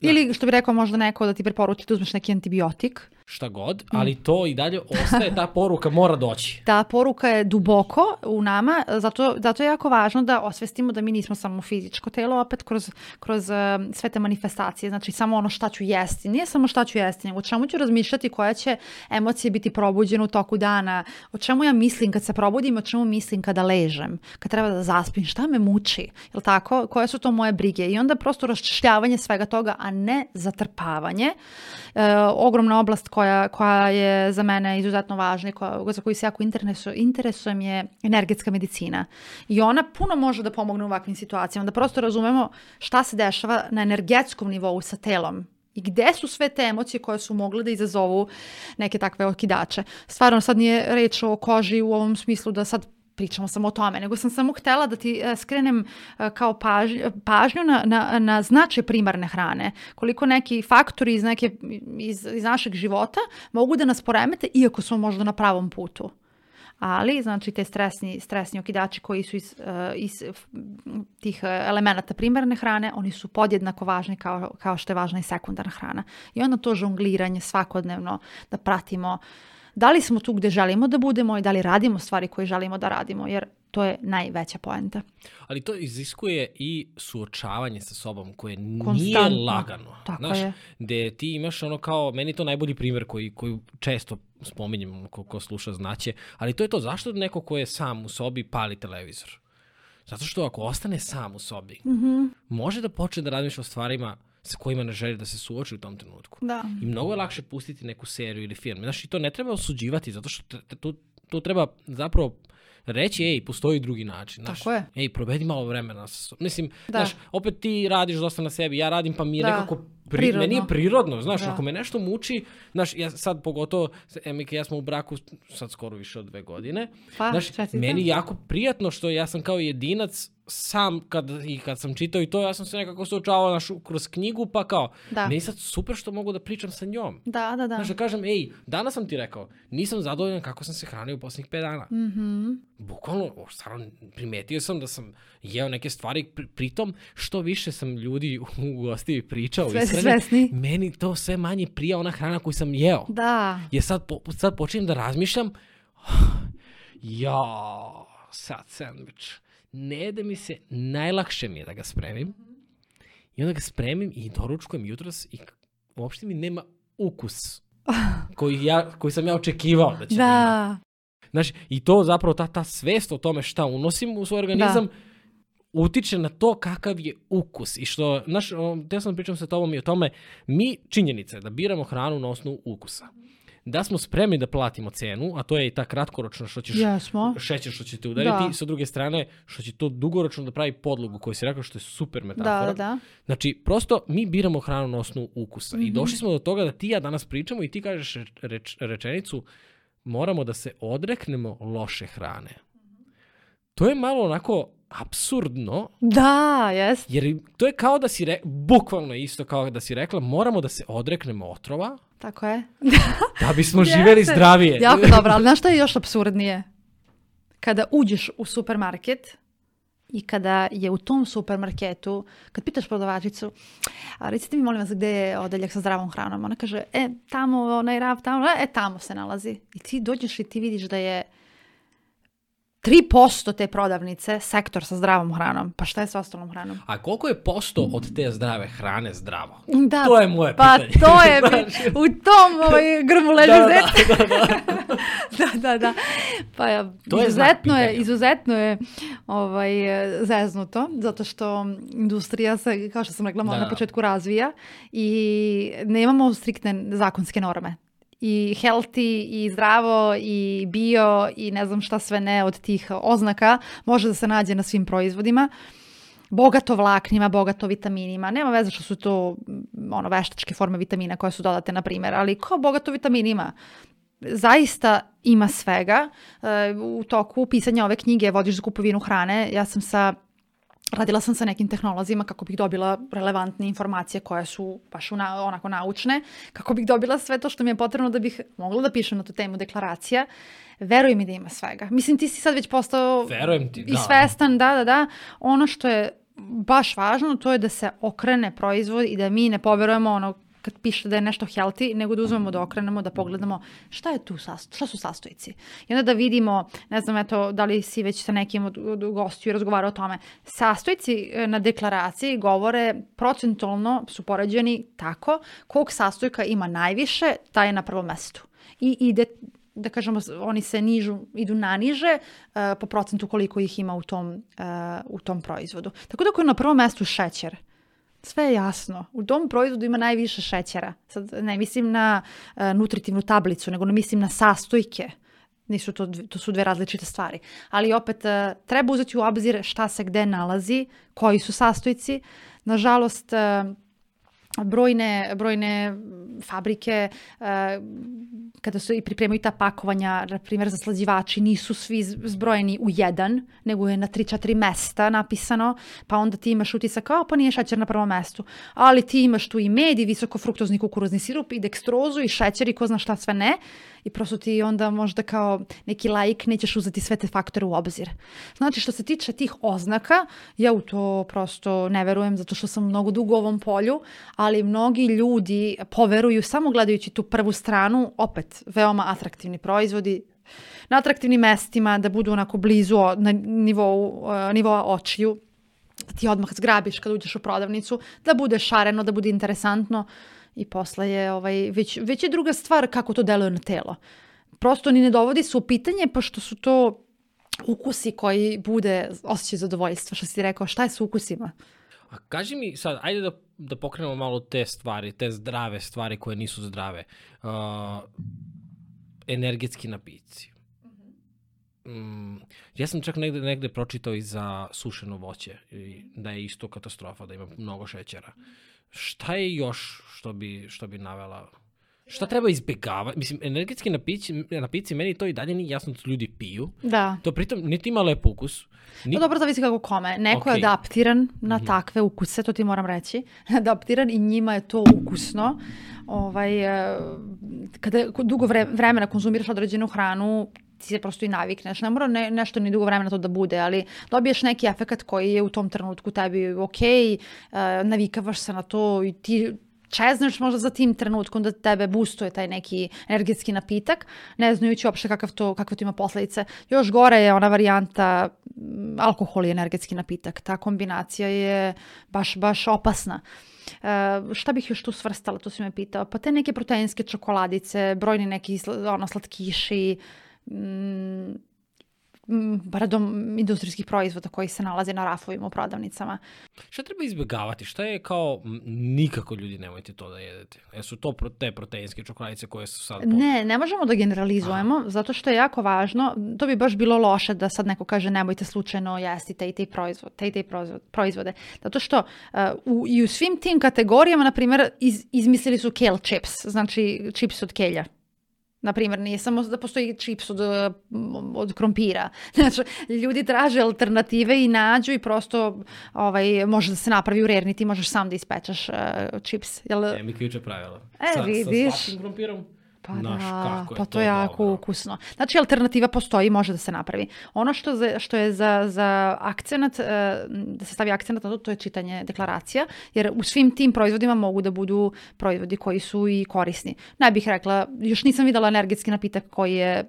Da. Ili što bi rekao možda neko da ti preporuči da uzmeš neki antibiotik šta god, ali to i dalje ostaje, ta poruka mora doći. Ta poruka je duboko u nama, zato, zato je jako važno da osvestimo da mi nismo samo fizičko telo, opet kroz, kroz uh, sve te manifestacije, znači samo ono šta ću jesti, nije samo šta ću jesti, nego o čemu ću razmišljati, koja će emocije biti probuđena u toku dana, o čemu ja mislim kad se probudim, o čemu mislim kada ležem, kad treba da zaspim, šta me muči, jel tako, koje su to moje brige i onda prosto raščešljavanje svega toga, a ne zatrpavanje. Uh, ogromna oblast koja, koja je za mene izuzetno važna i koja, za koju se jako interesujem, interesujem je energetska medicina. I ona puno može da pomogne u ovakvim situacijama, da prosto razumemo šta se dešava na energetskom nivou sa telom i gde su sve te emocije koje su mogle da izazovu neke takve okidače. Stvarno sad nije reč o koži u ovom smislu da sad pričamo samo o tome, nego sam samo htela da ti e, skrenem e, kao paž, pažnju na, na, na značaj primarne hrane. Koliko neki faktori iz, neke, iz, iz našeg života mogu da nas poremete iako smo možda na pravom putu ali znači te stresni, stresni okidači koji su iz, uh, iz tih elemenata primarne hrane, oni su podjednako važni kao, kao što je važna i sekundarna hrana. I onda to žongliranje svakodnevno da pratimo da li smo tu gde želimo da budemo i da li radimo stvari koje želimo da radimo, jer to je najveća poenta. Ali to iziskuje i suočavanje sa sobom koje Konstantno. nije lagano. Tako Znaš, je. Gde ti imaš ono kao, meni to najbolji primjer koji, koji često spominjem, ko, ko sluša znaće, ali to je to, zašto neko ko je sam u sobi pali televizor? Zato što ako ostane sam u sobi, mm -hmm. može da počne da razmišlja o stvarima sa kojima ne želi da se suoči u tom trenutku. Da. I mnogo je lakše pustiti neku seriju ili film. Znaš, i to ne treba osuđivati, zato što tu, tu treba zapravo reći, ej, postoji drugi način. Znaš, Tako je. Ej, provedi malo vremena. Sa Mislim, da. znaš, opet ti radiš dosta na sebi, ja radim, pa mi je da. nekako Pri, prirodno. Meni je prirodno, znaš, da. ako me nešto muči, znaš, ja sad pogotovo, Emike, ja smo u braku sad skoro više od dve godine, pa, znaš, meni je jako prijatno što ja sam kao jedinac sam kad, i kad sam čitao i to, ja sam se nekako suočavao naš, kroz knjigu, pa kao, da. meni sad super što mogu da pričam sa njom. Da, da, da. Znaš, da kažem, ej, danas sam ti rekao, nisam zadovoljan kako sam se hranio u posljednjih 5 dana. Mm -hmm. Bukvalno, stvarno, primetio sam da sam jeo neke stvari, pri, pritom, što više sam ljudi u gostivi pričao, Sve svesni. meni to sve manje prija ona hrana koju sam jeo. Da. Jer sad, po, sad počinjem da razmišljam, ja, sad sandvič ne da mi se, najlakše mi je da ga spremim. I onda ga spremim i doručkujem jutros i uopšte mi nema ukus koji, ja, koji sam ja očekivao da će da, da ima. Znaš, i to zapravo ta, ta svest o tome šta unosim u svoj organizam da. utiče na to kakav je ukus. I što, znaš, te sam pričam sa tobom i o tome, mi činjenice da biramo hranu na osnovu ukusa da smo spremni da platimo cenu, a to je i ta kratkoročno što ćeš yes, šećer što će te udariti, da. sa druge strane što će to dugoročno da pravi podlogu koju si rekao što je super metafora. Da, da. Znači, prosto mi biramo hranu na osnovu ukusa mm -hmm. i mhm. došli smo do toga da ti ja danas pričamo i ti kažeš reč, rečenicu moramo da se odreknemo loše hrane. To je malo onako absurdno. Da, jes. Jer to je kao da si, re, bukvalno isto kao da si rekla, moramo da se odreknemo otrova. Tako je. da bismo živeli zdravije. Jako dobro, ali znaš što je još absurdnije? Kada uđeš u supermarket i kada je u tom supermarketu, kad pitaš prodavačicu, a recite mi molim vas gde je odeljak sa zdravom hranom, ona kaže, e, tamo, onaj rav, tamo, e, tamo se nalazi. I ti dođeš i ti vidiš da je 3% te prodavnice sektor sa zdravom hranom. Pa šta je sa ostalom hranom? A koliko je posto od te zdrave hrane zdravo? Da, to je moje pa pitanje. Pa to je, u tom ovaj, grmu leže da, da, da, da, da, da. Pa ja, to izuzetno je, je, izuzetno je ovaj, zeznuto, zato što industrija se, kao što sam rekla, da. na početku razvija i nemamo striktne zakonske norme i healthy i zdravo i bio i ne znam šta sve ne od tih oznaka može da se nađe na svim proizvodima bogato vlaknima, bogato vitaminima. Nema veze što su to ono veštačke forme vitamina koje su dodate na primjer, ali kao bogato vitaminima. Zaista ima svega. E, u toku pisanja ove knjige Vodiš za kupovinu hrane, ja sam sa radila sam sa nekim tehnolozima kako bih dobila relevantne informacije koje su baš na, onako naučne, kako bih dobila sve to što mi je potrebno da bih mogla da pišem na tu temu deklaracija. Veruj mi da ima svega. Mislim, ti si sad već postao Verujem ti, da. i svestan, da, da, da. Ono što je baš važno, to je da se okrene proizvod i da mi ne poverujemo ono kad piše da je nešto healthy, nego da uzmemo da okrenemo, da pogledamo šta je tu, šta su sastojci. I onda da vidimo, ne znam, eto, da li si već sa nekim od, od gostiju razgovarao o tome, sastojci e, na deklaraciji govore procentualno su poređeni tako, kog sastojka ima najviše, taj je na prvom mestu. I ide da kažemo, oni se nižu, idu naniže uh, po procentu koliko ih ima u tom, uh, u tom proizvodu. Tako da ako je na prvom mestu šećer, sve je jasno. U tom proizvodu ima najviše šećera. Sad ne mislim na uh, nutritivnu tablicu, nego ne mislim na sastojke. Nisu to, to su dve različite stvari. Ali opet uh, treba uzeti u obzir šta se gde nalazi, koji su sastojci. Nažalost, uh, brojne, brojne fabrike uh, kada su i pripremaju ta pakovanja, na primjer zaslađivači, nisu svi zbrojeni u jedan, nego je na 3-4 mesta napisano, pa onda ti imaš utisak kao pa nije šećer na prvom mestu. Ali ti imaš tu i med i visokofruktozni kukuruzni sirup i dekstrozu i šećer i ko zna šta sve ne i prosto ti onda možda kao neki laik nećeš uzeti sve te faktore u obzir. Znači što se tiče tih oznaka, ja u to prosto ne verujem zato što sam mnogo dugo u ovom polju, ali mnogi ljudi poveruju samo gledajući tu prvu stranu, opet veoma atraktivni proizvodi, na atraktivnim mestima, da budu onako blizu na nivou, uh, nivoa očiju, da ti odmah zgrabiš kad uđeš u prodavnicu, da bude šareno, da bude interesantno i posle je ovaj, već, već je druga stvar kako to deluje na telo. Prosto ni ne dovodi se u pitanje, pošto su to ukusi koji bude osjećaj zadovoljstva, što si rekao, šta je sa ukusima? A kaži mi sad, ajde da, da pokrenemo malo te stvari, te zdrave stvari koje nisu zdrave. Uh, energetski napici. Mm, ja sam čak negde, negde pročitao i za sušeno voće, i da je isto katastrofa, da ima mnogo šećera. Šta je još što bi, što bi navela Šta treba izbjegavati? Mislim, energetski napici, napici meni to i dalje nije jasno da ljudi piju. Da. To pritom niti ima lep ukus. Ni... To dobro zavisi kako kome. Neko okay. je adaptiran na mm -hmm. takve ukuse, to ti moram reći. adaptiran i njima je to ukusno. Ovaj, e, kada dugo vremena konzumiraš određenu hranu, ti se prosto i navikneš. Ne mora ne, nešto ni dugo vremena to da bude, ali dobiješ neki efekt koji je u tom trenutku tebi ok, uh, navikavaš se na to i ti čezneš možda za tim trenutkom da tebe boostuje taj neki energetski napitak, ne znajući uopšte kakav to, kakve to ima posledice. Još gore je ona varijanta alkohol i energetski napitak. Ta kombinacija je baš, baš opasna. Uh, šta bih još tu svrstala, to si me pitao. Pa te neke proteinske čokoladice, brojni neki ono, slatkiši, mm, radom industrijskih proizvoda koji se nalaze na rafovima u prodavnicama. Šta treba izbjegavati? Šta je kao nikako ljudi nemojte to da jedete? Jesu to te proteinske čokoladice koje su sad... Po... Ne, ne možemo da generalizujemo, Aha. zato što je jako važno, to bi baš bilo loše da sad neko kaže nemojte slučajno jesti te i te, proizvod, te, i te proizvode. Zato što uh, u, i u svim tim kategorijama, na primjer, iz, izmislili su kale chips, znači čips od kelja Na primjer, nije samo da postoji čips od, od krompira. Znači, ljudi traže alternative i nađu i prosto ovaj, može da se napravi u rerni, ti možeš sam da ispečeš uh, čips. Jel... E, mi ključe pravila. E, sa, vidiš. Sa slatkim krompirom Pa Naš, da, kako je pa to, to jako dobro. ukusno. Znači, alternativa postoji, može da se napravi. Ono što, za, što je za, za akcenat, e, da se stavi akcenat na to, to je čitanje deklaracija, jer u svim tim proizvodima mogu da budu proizvodi koji su i korisni. Ne bih rekla, još nisam videla energetski napitak koji je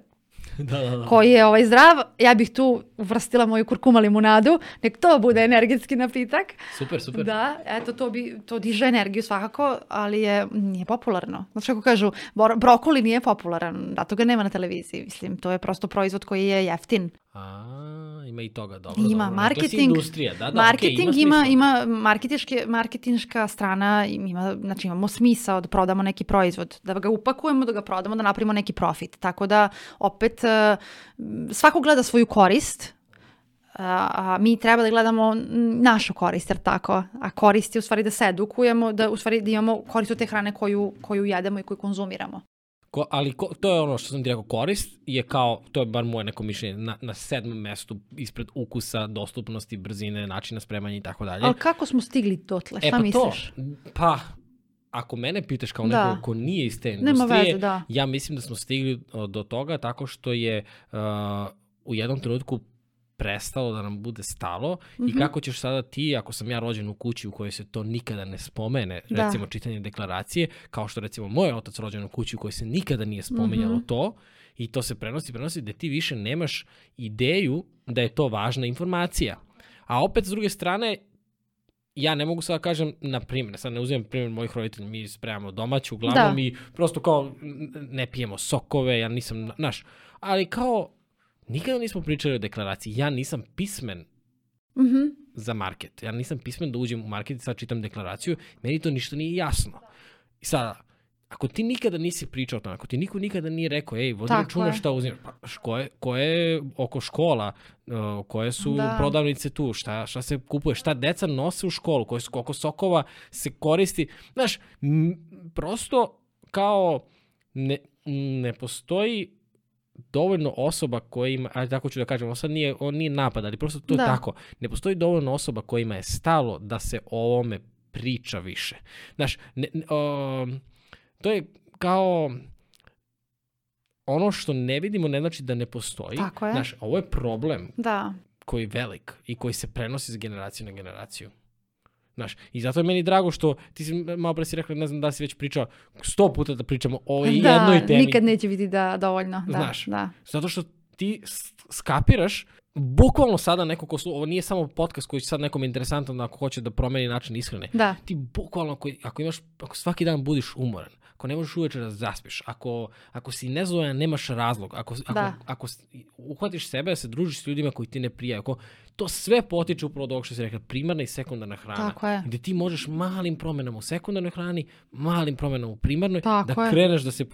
da, da, da. koji je ovaj zdrav, ja bih tu uvrstila moju kurkuma limunadu, nek to bude energetski napitak. Super, super. Da, eto to bi to diže energiju svakako, ali je nije popularno. Znači kako kažu, brokoli nije popularan, zato ga nema na televiziji, mislim, to je prosto proizvod koji je jeftin. A, ima i toga, dobro. Ima dobro. marketing. industrija, da, da, marketing okay, ima, ima, ima marketinške, marketinška strana, ima, znači imamo smisao da prodamo neki proizvod, da ga upakujemo, da ga prodamo, da napravimo neki profit. Tako da, opet, svako gleda svoju korist, a mi treba da gledamo našu korist, jer tako? A korist je u stvari da se edukujemo, da u stvari da imamo korist od te hrane koju, koju jedemo i koju konzumiramo. Ko, ali ko, to je ono što sam ti rekao, korist je kao, to je bar moje neko mišljenje, na, na sedmom mestu ispred ukusa, dostupnosti, brzine, načina spremanja i tako dalje. Ali kako smo stigli dotle? Šta e, pa misliš? To, pa, ako mene pitaš kao da. neko ko nije iz te industrije, veze, da. ja mislim da smo stigli do toga tako što je uh, u jednom trenutku prestalo da nam bude stalo mm -hmm. i Mhm. kako ćeš sada ti, ako sam ja rođen u kući u kojoj se to nikada ne spomene, Da. recimo čitanje deklaracije, kao što recimo moj otac rođen u kući u kojoj se nikada nije spominjalo Mhm. to, i to se prenosi, prenosi, da ti više nemaš ideju da je to važna informacija. A opet, s druge strane, ja ne mogu sada da kažem, na primjer, sad ne uzimam primjer mojih roditelja, mi spremamo domaću, uglavnom Da. i prosto kao ne pijemo sokove, ja nisam, naš, ali kao nikada nismo pričali o deklaraciji, ja nisam pismen Mhm. za market, ja nisam pismen da uđem u market i sad čitam deklaraciju, meni to ništa nije jasno. I sada, ako ti nikada nisi pričao o tome, ako ti niko nikada nije rekao, ej, vodi računa šta uzimaš, pa koje, koje oko škola, uh, koje su Da. prodavnice tu, šta, šta se kupuje, šta deca nose u školu, koje su, koliko sokova se koristi. Znaš, m, prosto kao ne, ne postoji dovoljno osoba koja ima, ajde tako ću da kažem, ovo sad nije, on nije napad, ali prosto to Da. je tako. Ne postoji dovoljno osoba kojima je stalo da se o ovome priča više. Znaš, ne, ne, o, to je kao ono što ne vidimo ne znači da ne postoji. Tako je. Znaš, ovo je problem Da. koji je velik i koji se prenosi s generacije na generaciju. Znaš, i zato je meni drago što ti si malo pre si rekla, ne znam da si već pričao, sto puta da pričamo o da, jednoj temi. nikad neće biti da, dovoljno. Da, Znaš. Da. Zato što ti skapiraš, bukvalno sada neko ko slu, ovo nije samo podcast koji će sad nekom interesantan ako hoće da promeni način ishrane. Da. Ti bukvalno, ako, ako imaš, ako svaki dan budiš umoran, ako ne možeš uveče da zaspiš, ako, ako si nezadovoljan, nemaš razlog, ako, ako, Da. ako uhvatiš sebe da se družiš s ljudima koji ti ne prijaju, ako to sve potiče upravo od ovog što si rekla, primarna i sekundarna hrana. Tako je. Gde ti možeš malim promenama u sekundarnoj hrani, malim promenama u primarnoj, Tako da je. kreneš da se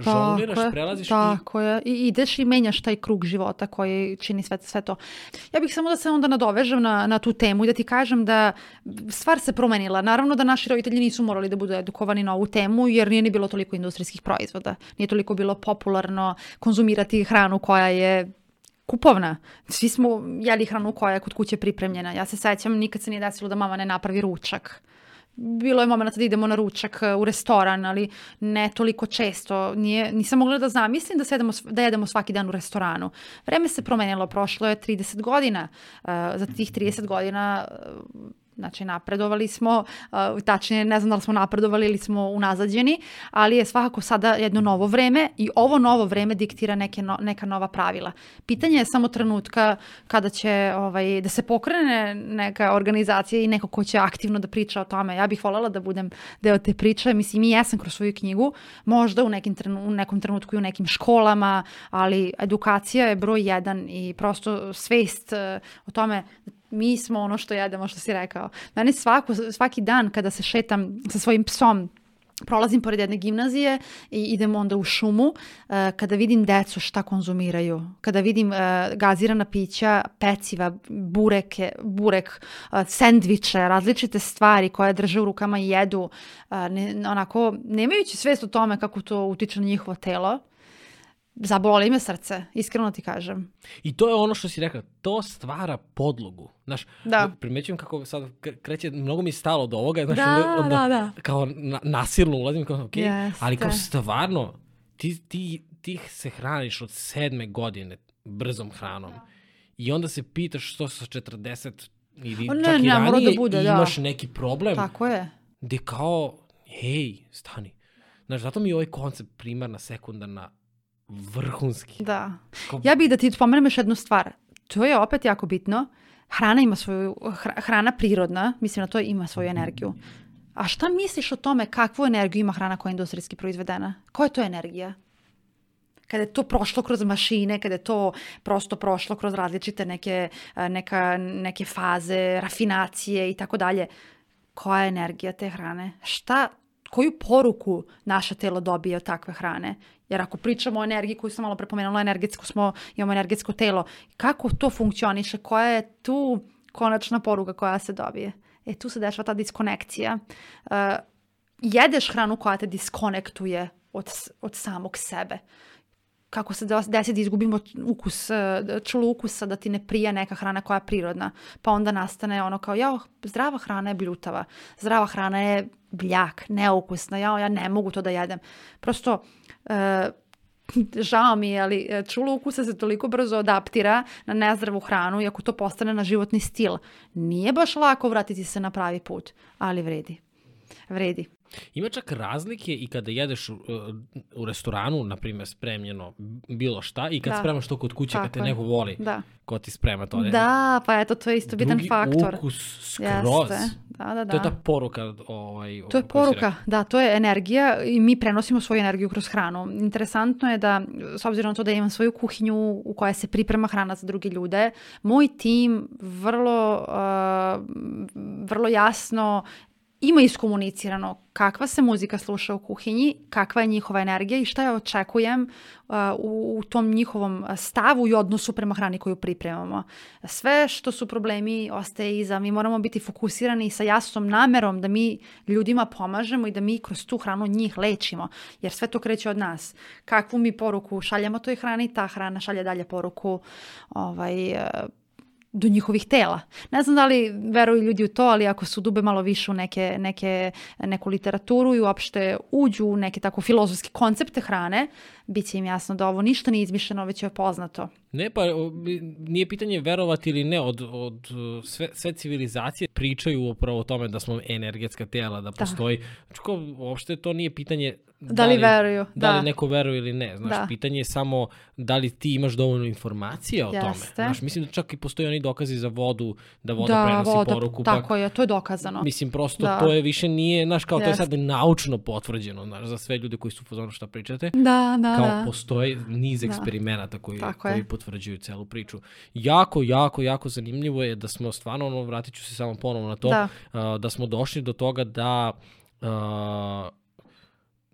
žongliraš, je, prelaziš i Tako je. I ideš i menjaš taj krug života koji čini sve, sve to. Ja bih samo da se onda nadovežem na, na tu temu i da ti kažem da stvar se promenila. Naravno da naši roditelji nisu morali da budu edukovani na ovu temu jer nije ni bilo toliko industrijskih proizvoda. Nije toliko bilo popularno konzumirati hranu koja je kupovna. Svi smo jeli hranu koja je kod kuće pripremljena. Ja se sećam, nikad se nije desilo da mama ne napravi ručak. Bilo je momenta da idemo na ručak e, u restoran, ali ne toliko često. Nije, nisam mogla da zamislim da, sedemo, da jedemo svaki dan u restoranu. Vreme se promenilo, prošlo je 30 godina. Uh, za tih 30 godina Znači, napredovali smo, uh, tačnije ne znam da li smo napredovali ili smo unazađeni, ali je svakako sada jedno novo vreme i ovo novo vreme diktira neke no, neka nova pravila. Pitanje je samo trenutka kada će ovaj, da se pokrene neka organizacija i neko ko će aktivno da priča o tome. Ja bih voljela da budem deo te priče. Mislim, i jesam kroz svoju knjigu, možda u, nekim trenu, u nekom trenutku i u nekim školama, ali edukacija je broj jedan i prosto svest uh, o tome mi smo ono što jedemo, što si rekao. Meni svako, svaki dan kada se šetam sa svojim psom, prolazim pored jedne gimnazije i idem onda u šumu, uh, kada vidim decu šta konzumiraju, kada vidim uh, gazirana pića, peciva, bureke, burek, uh, sendviče, različite stvari koje drže u rukama i jedu, ne, onako, nemajući svest o tome kako to utiče na njihovo telo, zaboli me srce, iskreno ti kažem. I to je ono što si rekla, to stvara podlogu. Znaš, Da. primećujem kako sad kre- kreće, mnogo mi je stalo do ovoga, znaš, Da, onda, onda da, da. kao na, nasilno ulazim, kao, ok, ali kao stvarno, ti, ti, ti se hraniš od sedme godine brzom hranom i onda se pitaš što sa 40 ili O, ne, čak i ne, da ranije bude, da. imaš neki problem Tako je. gde kao, hej, stani. Znaš, zato mi je ovaj koncept primarna, sekundarna, vrhunski. Da. Ja bih da ti spomenem još jednu stvar. To je opet jako bitno. Hrana ima svoju, hra- hrana prirodna, mislim na to ima svoju energiju. A šta misliš o tome kakvu energiju ima hrana koja je industrijski proizvedena? Koja je to energija? Kada je to prošlo kroz mašine, kada je to prosto prošlo kroz različite neke, neka, neke faze, rafinacije i tako dalje. Koja je energija te hrane? Šta, koju poruku naše telo dobije od takve hrane? Jer ako pričamo o energiji koju sam malo prepomenula, energetsko smo, imamo energetsko telo, kako to funkcioniše? Koja je tu konačna poruka koja se dobije? E, tu se dešava ta diskonekcija. Uh, jedeš hranu koja te diskonektuje od, od samog sebe kako se des- desi da izgubimo ukus, e, čulo ukusa, da ti ne prija neka hrana koja je prirodna. Pa onda nastane ono kao, jao, zdrava hrana je bljutava, zdrava hrana je bljak, neukusna, jao, ja ne mogu to da jedem. Prosto, e, žao mi je, ali e, čulo ukusa se toliko brzo adaptira na nezdravu hranu i ako to postane na životni stil. Nije baš lako vratiti se na pravi put, ali vredi. Vredi. Ima čak razlike i kada jedeš u, u restoranu, na primjer, spremljeno bilo šta i kad Da. spremaš to kod kuće, Tako kad te je. neko voli, Da. ko ti sprema to. ne- Da, pa eto, to je isto bitan Drugi faktor. ukus skroz. Jeste. Da, da, da. To je ta poruka. Ovaj, To je poruka, da, to je energija i mi prenosimo svoju energiju kroz hranu. Interesantno je da, s obzirom na to da imam svoju kuhinju u kojoj se priprema hrana za druge ljude, moj tim vrlo, uh, vrlo jasno ima iskomunicirano kakva se muzika sluša u kuhinji, kakva je njihova energija i šta ja očekujem uh, u, u tom njihovom stavu i odnosu prema hrani koju pripremamo. Sve što su problemi ostaje iza. Mi moramo biti fokusirani sa jasnom namerom da mi ljudima pomažemo i da mi kroz tu hranu njih lečimo. Jer sve to kreće od nas. Kakvu mi poruku šaljemo toj hrani, ta hrana šalje dalje poruku ovaj, uh, do njihovih tela. Ne znam da li veruju ljudi u to, ali ako su dube malo više u neke, neke, neku literaturu i uopšte uđu u neke tako filozofske koncepte hrane, bit će im jasno da ovo ništa nije izmišljeno, već je poznato. Ne, pa nije pitanje verovati ili ne, od, od uh, sve, sve civilizacije pričaju upravo o tome da smo energetska tela, da postoji, znači kao, uopšte to nije pitanje Da li veruju, da, da. li neko veruje ili ne, znaš, Da. pitanje je samo da li ti imaš dovoljno informacija o tome, Jeste. znaš, mislim da čak i postoje oni dokazi za vodu, da voda da, prenosi voda, poruku, tako pa je, to je dokazano. Mislim, prosto Da. to je više nije, znaš, kao to je Jeste. sad naučno potvrđeno, znaš, za sve ljude koji su fazonu šta pričate. Da, da, Kao da. postoji niz Da. eksperimenata koji, Tako je. koji potvrđuju celu priču. Jako, jako, jako zanimljivo je da smo stvarno, ono, vratit ću se samo ponovo na to, Da. a, da smo došli do toga da a,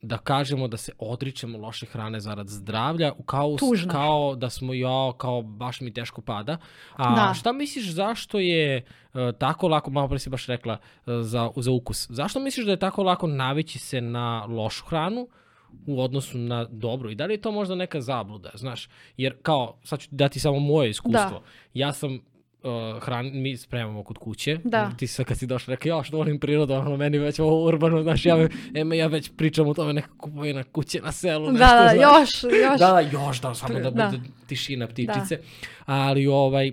da kažemo da se odričemo loše hrane zarad zdravlja, kao, Tužno. kao da smo ja, kao baš mi teško pada. A Da. šta misliš zašto je e, tako lako, malo pre si baš rekla e, za, za ukus, zašto misliš da je tako lako navići se na lošu hranu u odnosu na dobru i da li je to možda neka zabluda, znaš, jer kao, sad ću dati samo moje iskustvo, ja sam uh, hran, mi spremamo kod kuće. Da. Ti sad kad si došla rekao, ja što volim prirodu, ono meni već ovo urbano, znaš, ja, eme, ja već pričam o tome neka kupovina kuće na selu, Da, nešto, da, znaš. još, još. Da, da, još da, samo da Da. bude tišina ptičice. Ali ovaj,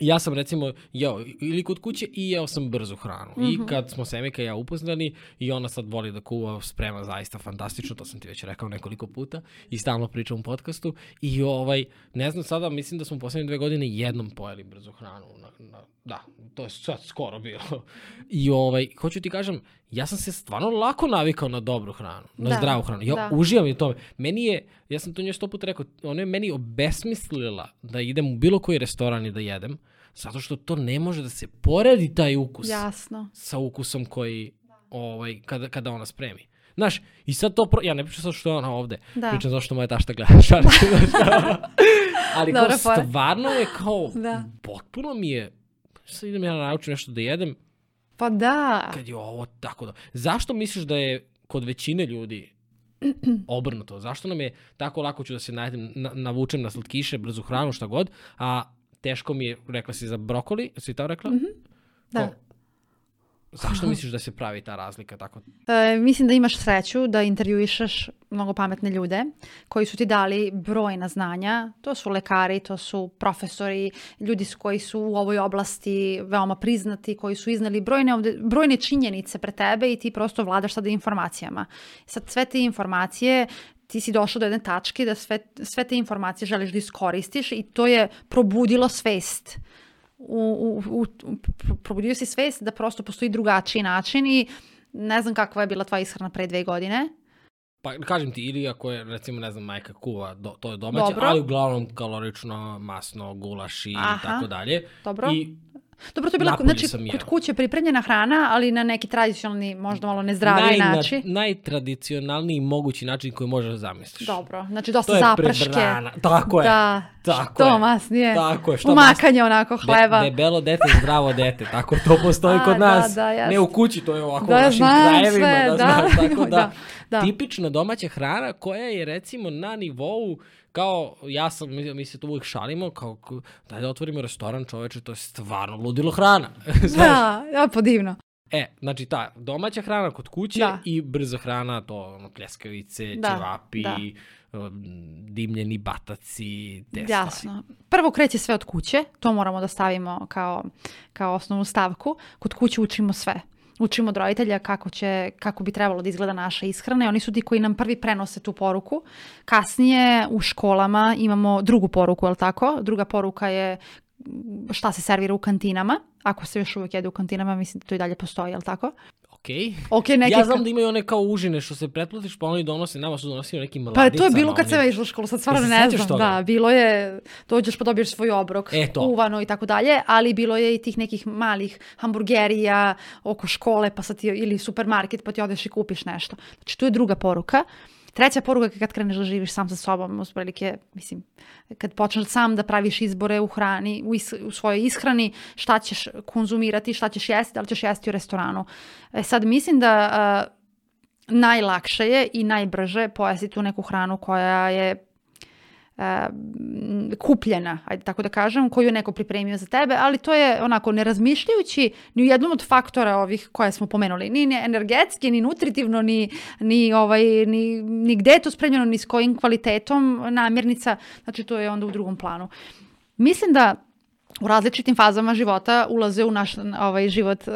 ja sam recimo jeo ili kod kuće i jeo sam brzu hranu. Mhm. I kad smo Semika i ja upoznali i ona sad voli da kuva, sprema zaista fantastično, to sam ti već rekao nekoliko puta i stalno pričam u podcastu. I ovaj, ne znam sada, mislim da smo u poslednje dve godine jednom pojeli brzu hranu. Na, na, da, to je sad skoro bilo. I ovaj, hoću ti kažem, ja sam se stvarno lako navikao na dobru hranu, na Da, zdravu hranu. Ja da. uživam i tome. Meni je, ja sam to njoj sto puta rekao, ona je meni obesmislila da idem u bilo koji restoran i da jedem, zato što to ne može da se poredi taj ukus Jasno. sa ukusom koji, ovaj, kada, kada ona spremi. Znaš, i sad to, pro... ja ne pričam sad što je ona ovde, Da. pričam zašto moja tašta gleda znaš. Ali kao Dobra fora. stvarno je kao, Da. potpuno mi je, sad idem ja naučim nešto da jedem, Pa da. kad je ovo tako da... Zašto misliš da je kod većine ljudi obrnuto? Zašto nam je tako lako ću da se najedem, na, navučem na slatkiše, brzu hranu, šta god, a teško mi je, rekla si za brokoli, si to rekla? Da. Kao, zašto misliš da se pravi ta razlika tako? E, mislim da imaš sreću da intervjuišeš mnogo pametne ljude koji su ti dali brojna znanja. To su lekari, to su profesori, ljudi koji su u ovoj oblasti veoma priznati, koji su iznali brojne, ovde, brojne činjenice pre tebe i ti prosto vladaš sada informacijama. Sad sve te informacije ti si došao do jedne tačke da sve, sve te informacije želiš da iskoristiš i to je probudilo svest u, u, u, pro- probudio si svest da prosto postoji drugačiji način i ne znam kakva je bila tvoja ishrana pre dve godine. Pa kažem ti, ili ako je, recimo, ne znam, majka kuva, do, to je domaće, Dobro. ali uglavnom kalorično, masno, gulaš i tako dalje. Dobro. I Dobro, to je bila znači, jeo. kod kuće pripremljena hrana, ali na neki tradicionalni, možda malo nezdraviji najna- način. najtradicionalniji mogući način koji možeš da zamisliš. Dobro, znači To dosta je zaprške. prebrana. Tako je. Da, Tako što je. masnije. Tako je, što Umakanje onako hleba. De, debelo dete, zdravo dete, tako to postoji A, kod da, nas. da, jeste. ne u kući, to je ovako Da, u našim krajevima, sve, da, da. znaš, tako da, Da, da. tipična domaća hrana koja je recimo na nivou kao, ja sam, mi, mi se tu uvijek šalimo, kao, daj da otvorimo restoran čoveče, to je stvarno ludilo hrana. Da, ja, podivno. E, znači ta domaća hrana kod kuće Da. i brza hrana, to ono, pljeskavice, Da, ćevapi, da. dimljeni bataci, te. Jasno. Prvo kreće sve od kuće, to moramo da stavimo kao, kao osnovnu stavku. Kod kuće učimo sve. Učimo od roditelja kako, će, kako bi trebalo da izgleda naša ishrana i oni su ti koji nam prvi prenose tu poruku. Kasnije u školama imamo drugu poruku, je tako? Druga poruka je šta se servira u kantinama. Ako se još uvijek jede u kantinama, mislim da to i dalje postoji, je tako? Okej. Ok, neki Ja znam da imaju one kao užine što se pretplatiš, pa oni donose, nama su donosili neki Pa mladicama. to je bilo kad oni- sam ja išla u školu, sad stvarno ne znam. toga? Da, bilo je, dođeš pa dobiješ svoj obrok, E, to. uvano i tako dalje, ali bilo je i tih nekih malih hamburgerija oko škole, pa sad ti, ili supermarket, pa ti odeš i kupiš nešto. Znači, tu je druga poruka. Treća poruka je kad kreneš da živiš sam sa sobom, usprilike, mislim, kad počneš sam da praviš izbore u hrani, u, is- u svojoj ishrani, šta ćeš konzumirati, šta ćeš jesti, da li ćeš jesti u restoranu. E sad, mislim da a, najlakše je i najbrže pojesti tu neku hranu koja je kupljena, ajde tako da kažem, koju je neko pripremio za tebe, ali to je onako ne razmišljajući ni u jednom od faktora ovih koje smo pomenuli, ni, energetski, ni nutritivno, ni, ni, ovaj, ni, ni gde je to spremljeno, ni s kojim kvalitetom namirnica, znači to je onda u drugom planu. Mislim da u različitim fazama života ulaze u naš ovaj život e,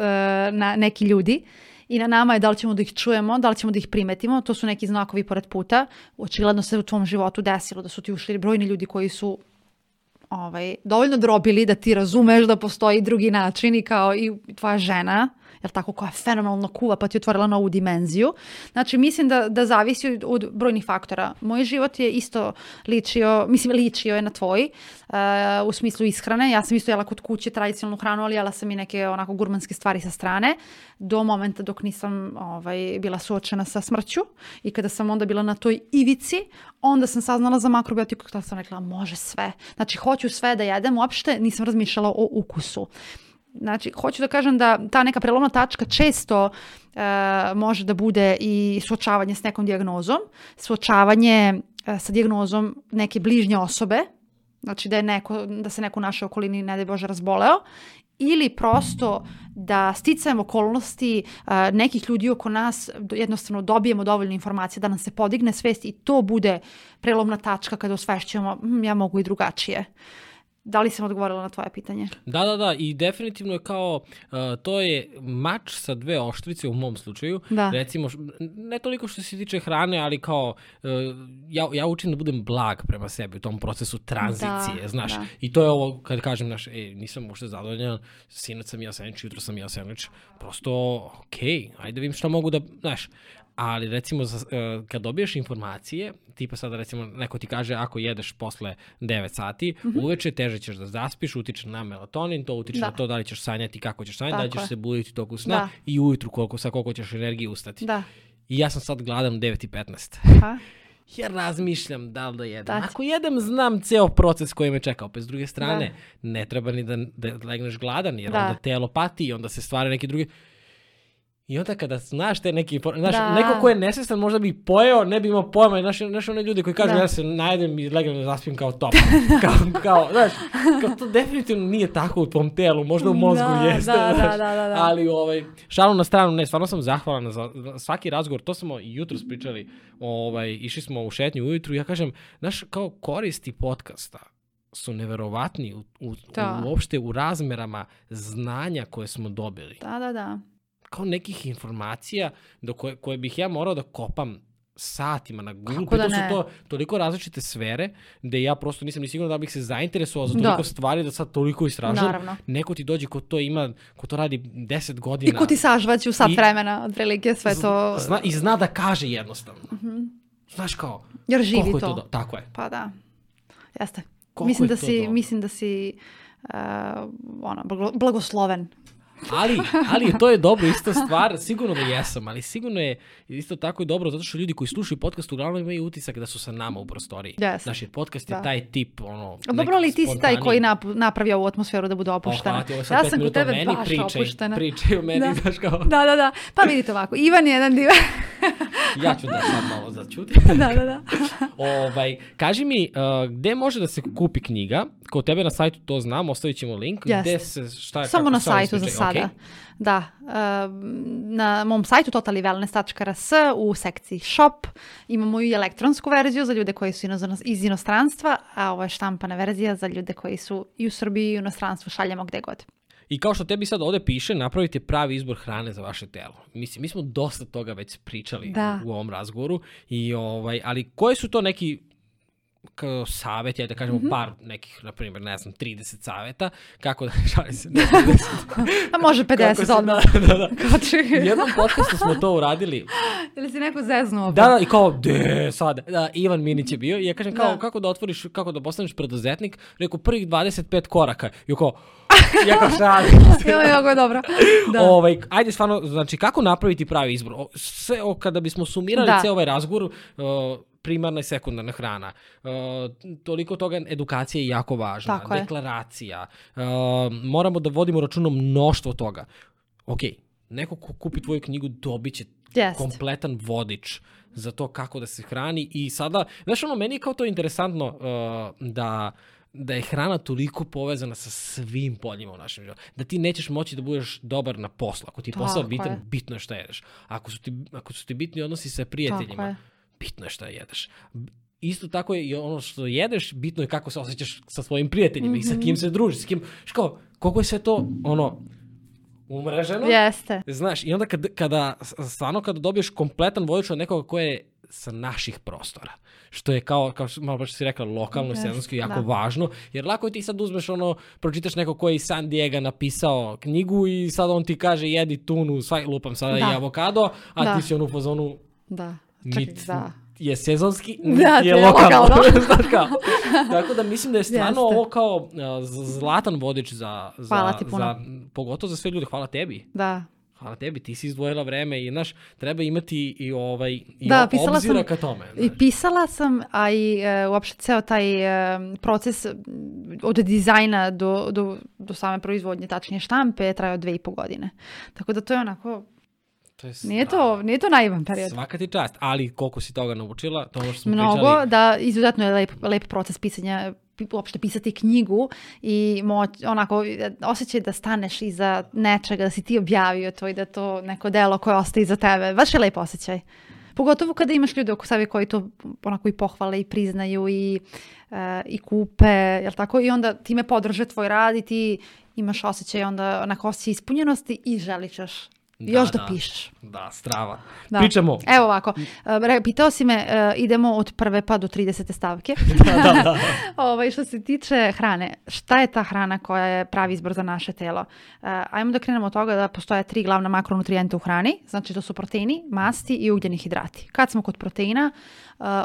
na neki ljudi i na nama je da li ćemo da ih čujemo, da li ćemo da ih primetimo, to su neki znakovi pored puta. Očigledno se u tvom životu desilo da su ti ušli brojni ljudi koji su ovaj, dovoljno drobili da ti razumeš da postoji drugi način i kao i tvoja žena, jel tako, koja fenomenalno kuva pa ti otvorila novu dimenziju. Znači, mislim da, da zavisi od, od brojnih faktora. Moj život je isto ličio, mislim, ličio je na tvoj, uh, u smislu ishrane. Ja sam isto jela kod kuće tradicionalnu hranu, ali jela sam i neke onako gurmanske stvari sa strane, do momenta dok nisam ovaj, bila suočena sa smrću i kada sam onda bila na toj ivici, onda sam saznala za makrobiotiku, kada sam rekla, može sve. Znači, hoću sve da jedem, uopšte nisam razmišljala o ukusu. Znači, hoću da kažem da ta neka prelomna tačka često e, može da bude i suočavanje s nekom dijagnozom, suočavanje e, sa dijagnozom neke bližnje osobe, znači da, je neko, da se neko u našoj okolini, ne daj Bože, razboleo, ili prosto da sticajem okolnosti e, nekih ljudi oko nas jednostavno dobijemo dovoljno informacija da nam se podigne svest i to bude prelomna tačka kada osvešćujemo "Hm, ja mogu i drugačije. Da li sam odgovorila na tvoje pitanje? Da, da, da, i definitivno je kao, uh, to je mač sa dve oštrice u mom slučaju. Da. Recimo, ne toliko što se tiče hrane, ali kao, uh, ja, ja učim da budem blag prema sebi u tom procesu tranzicije, Da, znaš. da. I to je ovo, kad kažem, znaš, e, nisam uopšte zadovoljan, sinac sam ja sandvič, jutro sam ja sandvič, prosto, okej, ajde da vidim šta mogu da, znaš, ali recimo za, uh, kad dobiješ informacije, tipa sada recimo neko ti kaže ako jedeš posle 9 sati, Mhm. uveče teže ćeš da zaspiš, utiče na melatonin, to utiče Da. na to da li ćeš sanjati, kako ćeš sanjati, da li Tako ćeš je. se buditi toku sna Da. i ujutru koliko, sa koliko ćeš energije ustati. Da. I ja sam sad gladan u 9.15. Pa? Ja razmišljam da li da jedem. Da. Ako jedem, znam ceo proces koji me čeka. Opet s druge strane, ne treba ni da, da legneš gladan, jer Da. onda telo pati i onda se stvara neki drugi... I onda kada znaš te neki, znaš, Da. neko ko je nesvestan možda bi pojeo, ne bi imao pojma, znaš, znaš one ljudi koji kažu Da. ja se najedem i legnem da zaspim kao top. kao, kao, znaš, kao to definitivno nije tako u tvom telu, možda u mozgu Da, jeste, da, da, znaš, da, da, da. ali ovaj, šalu na stranu, ne, stvarno sam zahvalan za svaki razgovor, to smo i jutro pričali, ovaj, išli smo u šetnju ujutru i ja kažem, znaš, kao koristi podcasta su neverovatni u, u, Da. uopšte u razmerama znanja koje smo dobili. Da, da, da. Kao nekih informacija do koje, koje bih ja morao da kopam satima na Google. Kako da to su ne? to toliko različite sfere da ja prosto nisam ni siguran da bih se zainteresovao za Da. toliko stvari da sad toliko istražujem. Naravno. Neko ti dođe ko to ima, ko to radi 10 godina. I ko ti sažvaći u sat I- vremena, otprilike sve to, Zna, I zna da kaže jednostavno. Znaš kao, jer živi to. to. do- Tako je. Pa da, jeste. Koliko mislim je da si, dobro. mislim da si uh, ono, blago- blagosloven. Ali, ali to je dobro, ista stvar, sigurno da jesam, ali sigurno je isto tako i dobro, zato što ljudi koji slušaju podcast uglavnom imaju utisak da su sa nama u prostoriji. Yes. Znaš, jer podcast Da. je taj tip, ono... Dobro, ali ti si taj koji nap- napravio ovu atmosferu da bude Pa, opuštena. hvala je sad ja sam kod tebe meni, baš pričaj, opuštena. pričaj o meni, Da. znaš kao... Da, da, da. Pa vidite ovako, Ivan je jedan divan... ja ću da sad malo začuti. da, da, da. ovaj, kaži mi, uh, gde može da se kupi knjiga? Kod tebe na sajtu to znam, ostavit ćemo link. Jeste. Gde se, šta je, Samo kako na sajtu za? Sada. Ok. Da, na mom sajtu totaliwellness.rs u sekciji shop imamo i elektronsku verziju za ljude koji su iz inostranstva, a ovo je štampana verzija za ljude koji su i u Srbiji i u inostranstvu, šaljemo gde god. I kao što tebi sad ovde piše, napravite pravi izbor hrane za vaše telo. Mislim, mi smo dosta toga već pričali Da. u ovom razgovoru, i, ovaj, ali koje su to neki kao savjet, ja da kažemo Mhm. par nekih, na primjer, ne znam, 30 savjeta, kako da, šalim se, ne 30, A može 50 kako se- odmah. Da, da, da. Kao U jednom podcastu smo to uradili. Ili si neko zeznuo? Da, da, i kao, de, sad, da, Ivan Minić je bio i ja kažem kao, Da. kako da otvoriš, kako da postaneš preduzetnik, rekao, prvih 25 koraka. I kao, ja kao šalim. Jo, jako je dobro. Da. Ovaj, ajde stvarno, znači kako napraviti pravi izbor? Sve, o, kada bismo sumirali Da. ceo ovaj razgovor, uh, primarna i sekundarna hrana, uh, toliko toga edukacija je jako važna, Tako je. deklaracija, uh, moramo da vodimo računom mnoštvo toga. Ok, neko ko kupi tvoju knjigu dobit će Jest. kompletan vodič za to kako da se hrani i sada, znaš ono, meni je kao to interesantno uh, da da je hrana toliko povezana sa svim poljima u našem životu. Da ti nećeš moći da budeš dobar na poslu. Ako ti je posao Tako bitan, je. bitno je šta jedeš. Ako su ti, ako su ti bitni odnosi sa Tako prijateljima, je. Bitno je šta jedeš. Isto tako je i ono što jedeš, bitno je kako se osjećaš sa svojim prijateljima i sa Mhm. kim se družiš, s kim, ško, koliko je sve to, ono, umreženo. Jeste. Znaš, i onda kad, kada, stvarno kada dobiješ kompletan vodič od nekoga ko je sa naših prostora, što je kao, kao što malo baš si rekla, lokalno i sezonski jako da. važno, jer lako je ti sad uzmeš ono, pročitaš neko ko je iz San Diego napisao knjigu i sad on ti kaže jedi tunu, svaj, lupam sada Da. i avokado, a Da. ti si ono u fazonu, Da. Čekaj, nit da. je sezonski, Da, nit je lokalno. lokalno. Znaš kao. Tako da mislim da je stvarno Jeste. ovo kao uh, zlatan vodič za, za, Hvala ti puno. za, pogotovo za sve ljude. Hvala tebi. Da. Hvala tebi, ti si izdvojila vreme i znaš, treba imati i ovaj i Da, pisala obzira sam- ka tome. I znaš. pisala sam, a i e, uopšte ceo taj e, proces od dizajna do, do, do same proizvodnje, tačnije štampe, je trajao dve i po godine. Tako da to je onako, To je nije to, nije to naivan period. Svaka ti čast, ali koliko si toga naučila, to ono što smo Mnogo, pričali. da, izuzetno je lep, lep proces pisanja, pi- uopšte pisati knjigu i moć, onako, osjećaj da staneš iza nečega, da si ti objavio to i da to neko delo koje ostaje iza tebe. Baš je lep osjećaj. Pogotovo kada imaš ljude oko sebe koji to onako i pohvale i priznaju i, e, i kupe, jel tako? I onda time podrže tvoj rad i ti imaš osjećaj onda onako osjećaj ispunjenosti i želiš još, još da, pišeš. Da, strava. Da. Pričamo. Evo ovako, e, pitao si me, e, idemo od prve pa do 30. stavke. da, da, da. ovaj, što se tiče hrane, šta je ta hrana koja je pravi izbor za naše telo? E, ajmo da krenemo od toga da postoje tri glavna makronutrijenta u hrani, znači to su proteini, masti i ugljeni hidrati. Kad smo kod proteina,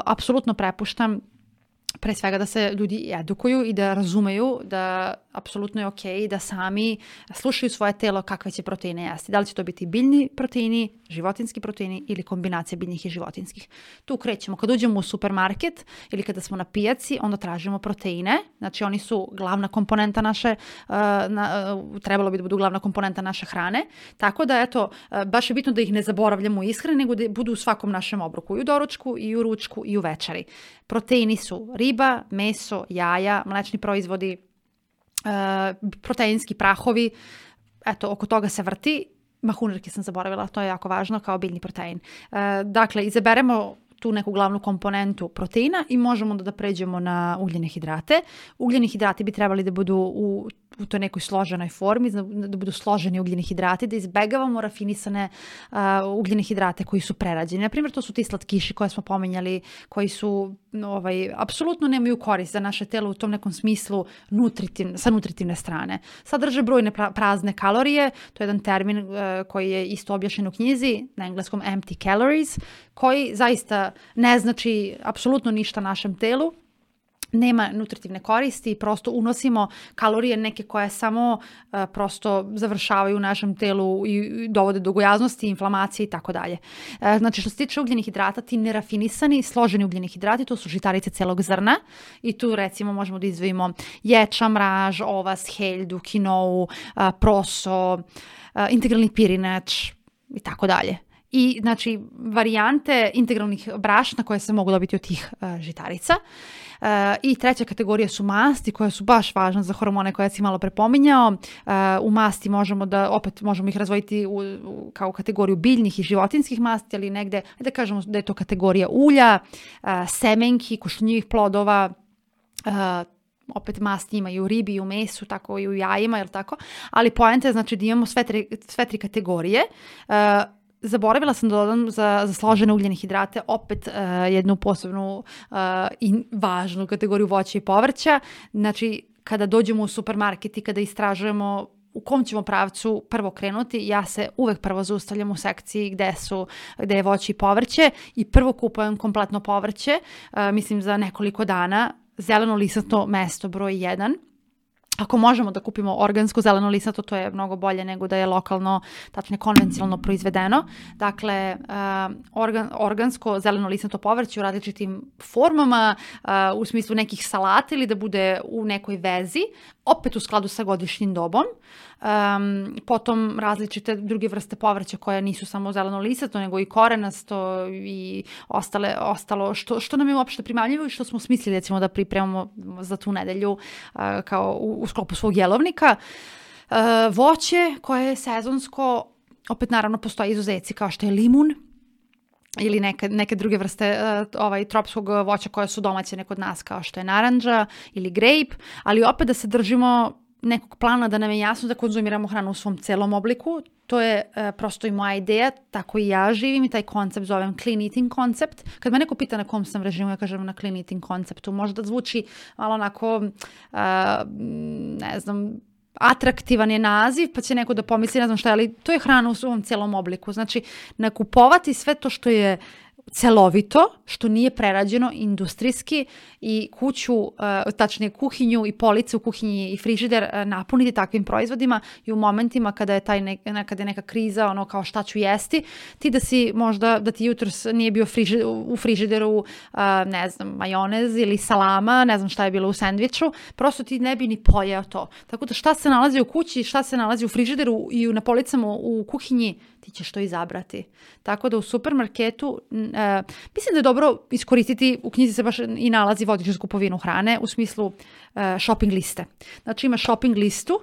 apsolutno prepuštam pre svega da se ljudi edukuju i da razumeju da apsolutno je okej da sami slušaju svoje telo kakve će proteine jesti. Da li će to biti biljni proteini, životinski proteini ili kombinacija biljnih i životinskih. Tu krećemo. Kad uđemo u supermarket ili kada smo na pijaci, onda tražimo proteine. Znači oni su glavna komponenta naše, uh, na, uh, trebalo bi da budu glavna komponenta naše hrane. Tako da eto, uh, baš je bitno da ih ne zaboravljamo u ishrani, nego da budu u svakom našem obroku. I u doručku, i u ručku, i u večeri. Proteini su riba, meso, jaja, mlečni proizvodi, proteinski prahovi, eto, oko toga se vrti. Mahunarke sam zaboravila, to je jako važno kao biljni protein. E, dakle, izaberemo tu neku glavnu komponentu proteina i možemo da, da pređemo na ugljene hidrate. Ugljeni hidrati bi trebali da budu u, u toj nekoj složenoj formi, da, budu složeni ugljeni hidrati, da izbegavamo rafinisane uh, ugljene hidrate koji su prerađeni. Naprimjer, to su ti slatkiši koje smo pomenjali, koji su ovaj, apsolutno nemaju korist za naše telo u tom nekom smislu nutritiv, sa nutritivne strane. Sadrže brojne pra, prazne kalorije, to je jedan termin uh, koji je isto objašnjen u knjizi, na engleskom empty calories, koji zaista ne znači apsolutno ništa našem telu, nema nutritivne koristi, prosto unosimo kalorije neke koje samo uh, prosto završavaju u našem telu i, dovode do gojaznosti, inflamacije i tako dalje. E, Znači što se tiče ugljenih hidrata, ti nerafinisani, složeni ugljeni hidrati, to su žitarice celog zrna i tu recimo možemo da izvojimo ječa, mraž, ovas, heljdu, kinovu, a, proso, a, integralni pirinač i tako dalje. I znači varijante integralnih brašna koje se mogu dobiti od tih uh, žitarica. Uh, I treća kategorija su masti koje su baš važne za hormone koje si malo prepominjao. Uh, u masti možemo da, opet možemo ih razvojiti u, u, kao kategoriju biljnih i životinskih masti, ali negde, da kažemo da je to kategorija ulja, semenki, košunjivih plodova, opet masti ima i u ribi i u mesu, tako i u jajima, jel tako? Ali poenta je znači da imamo sve tri, sve tri kategorije. Uh, Zaboravila sam da dodam za, za složene ugljene hidrate opet uh, jednu posebnu uh, i važnu kategoriju voća i povrća. Znači, kada dođemo u supermarket i kada istražujemo u kom ćemo pravcu prvo krenuti, ja se uvek prvo zaustavljam u sekciji gde su, gde je voće i povrće i prvo kupujem kompletno povrće, uh, mislim za nekoliko dana, zeleno lisato mesto broj 1 Ako možemo da kupimo organsko zeleno lisato, to je mnogo bolje nego da je lokalno, tačnije konvencionalno proizvedeno. Dakle, uh, organ, organsko zeleno lisato povrće u različitim formama, uh, u smislu nekih salata ili da bude u nekoj vezi, opet u skladu sa godišnjim dobom. Um, potom različite druge vrste povrća koje nisu samo zeleno lisato, nego i korenasto i ostale, ostalo što, što nam je uopšte primamljivo i što smo smislili recimo da pripremamo za tu nedelju uh, kao u, u sklopu svog jelovnika. Uh, voće koje je sezonsko, opet naravno postoje izuzeci kao što je limun, ili neke, neke druge vrste uh, ovaj, tropskog voća koje su domaćene kod nas kao što je naranđa ili grape, ali opet da se držimo nekog plana da nam je jasno da konzumiramo hranu u svom celom obliku. To je uh, prosto i moja ideja, tako i ja živim i taj koncept zovem clean eating koncept. Kad me neko pita na kom sam režimu, ja kažem na clean eating konceptu. Možda zvuči malo onako, uh, ne znam, atraktivan je naziv, pa će neko da pomisli, ne znam šta, ali to je hrana u svom celom obliku. Znači, nakupovati sve to što je celovito, što nije prerađeno industrijski i kuću, uh, tačnije kuhinju i police u kuhinji i frižider uh, napuniti takvim proizvodima i u momentima kada je, taj ne, kada je neka kriza, ono kao šta ću jesti, ti da si možda, da ti jutros nije bio frižider, u frižideru, uh, ne znam, majonez ili salama, ne znam šta je bilo u sendviču, prosto ti ne bi ni pojeo to. Tako da šta se nalazi u kući, šta se nalazi u frižideru i na policama u kuhinji, ćeš to izabrati. Tako da u supermarketu, uh, mislim da je dobro iskoristiti, u knjizi se baš i nalazi vodič za kupovinu hrane, u smislu uh, shopping liste. Znači ima shopping listu,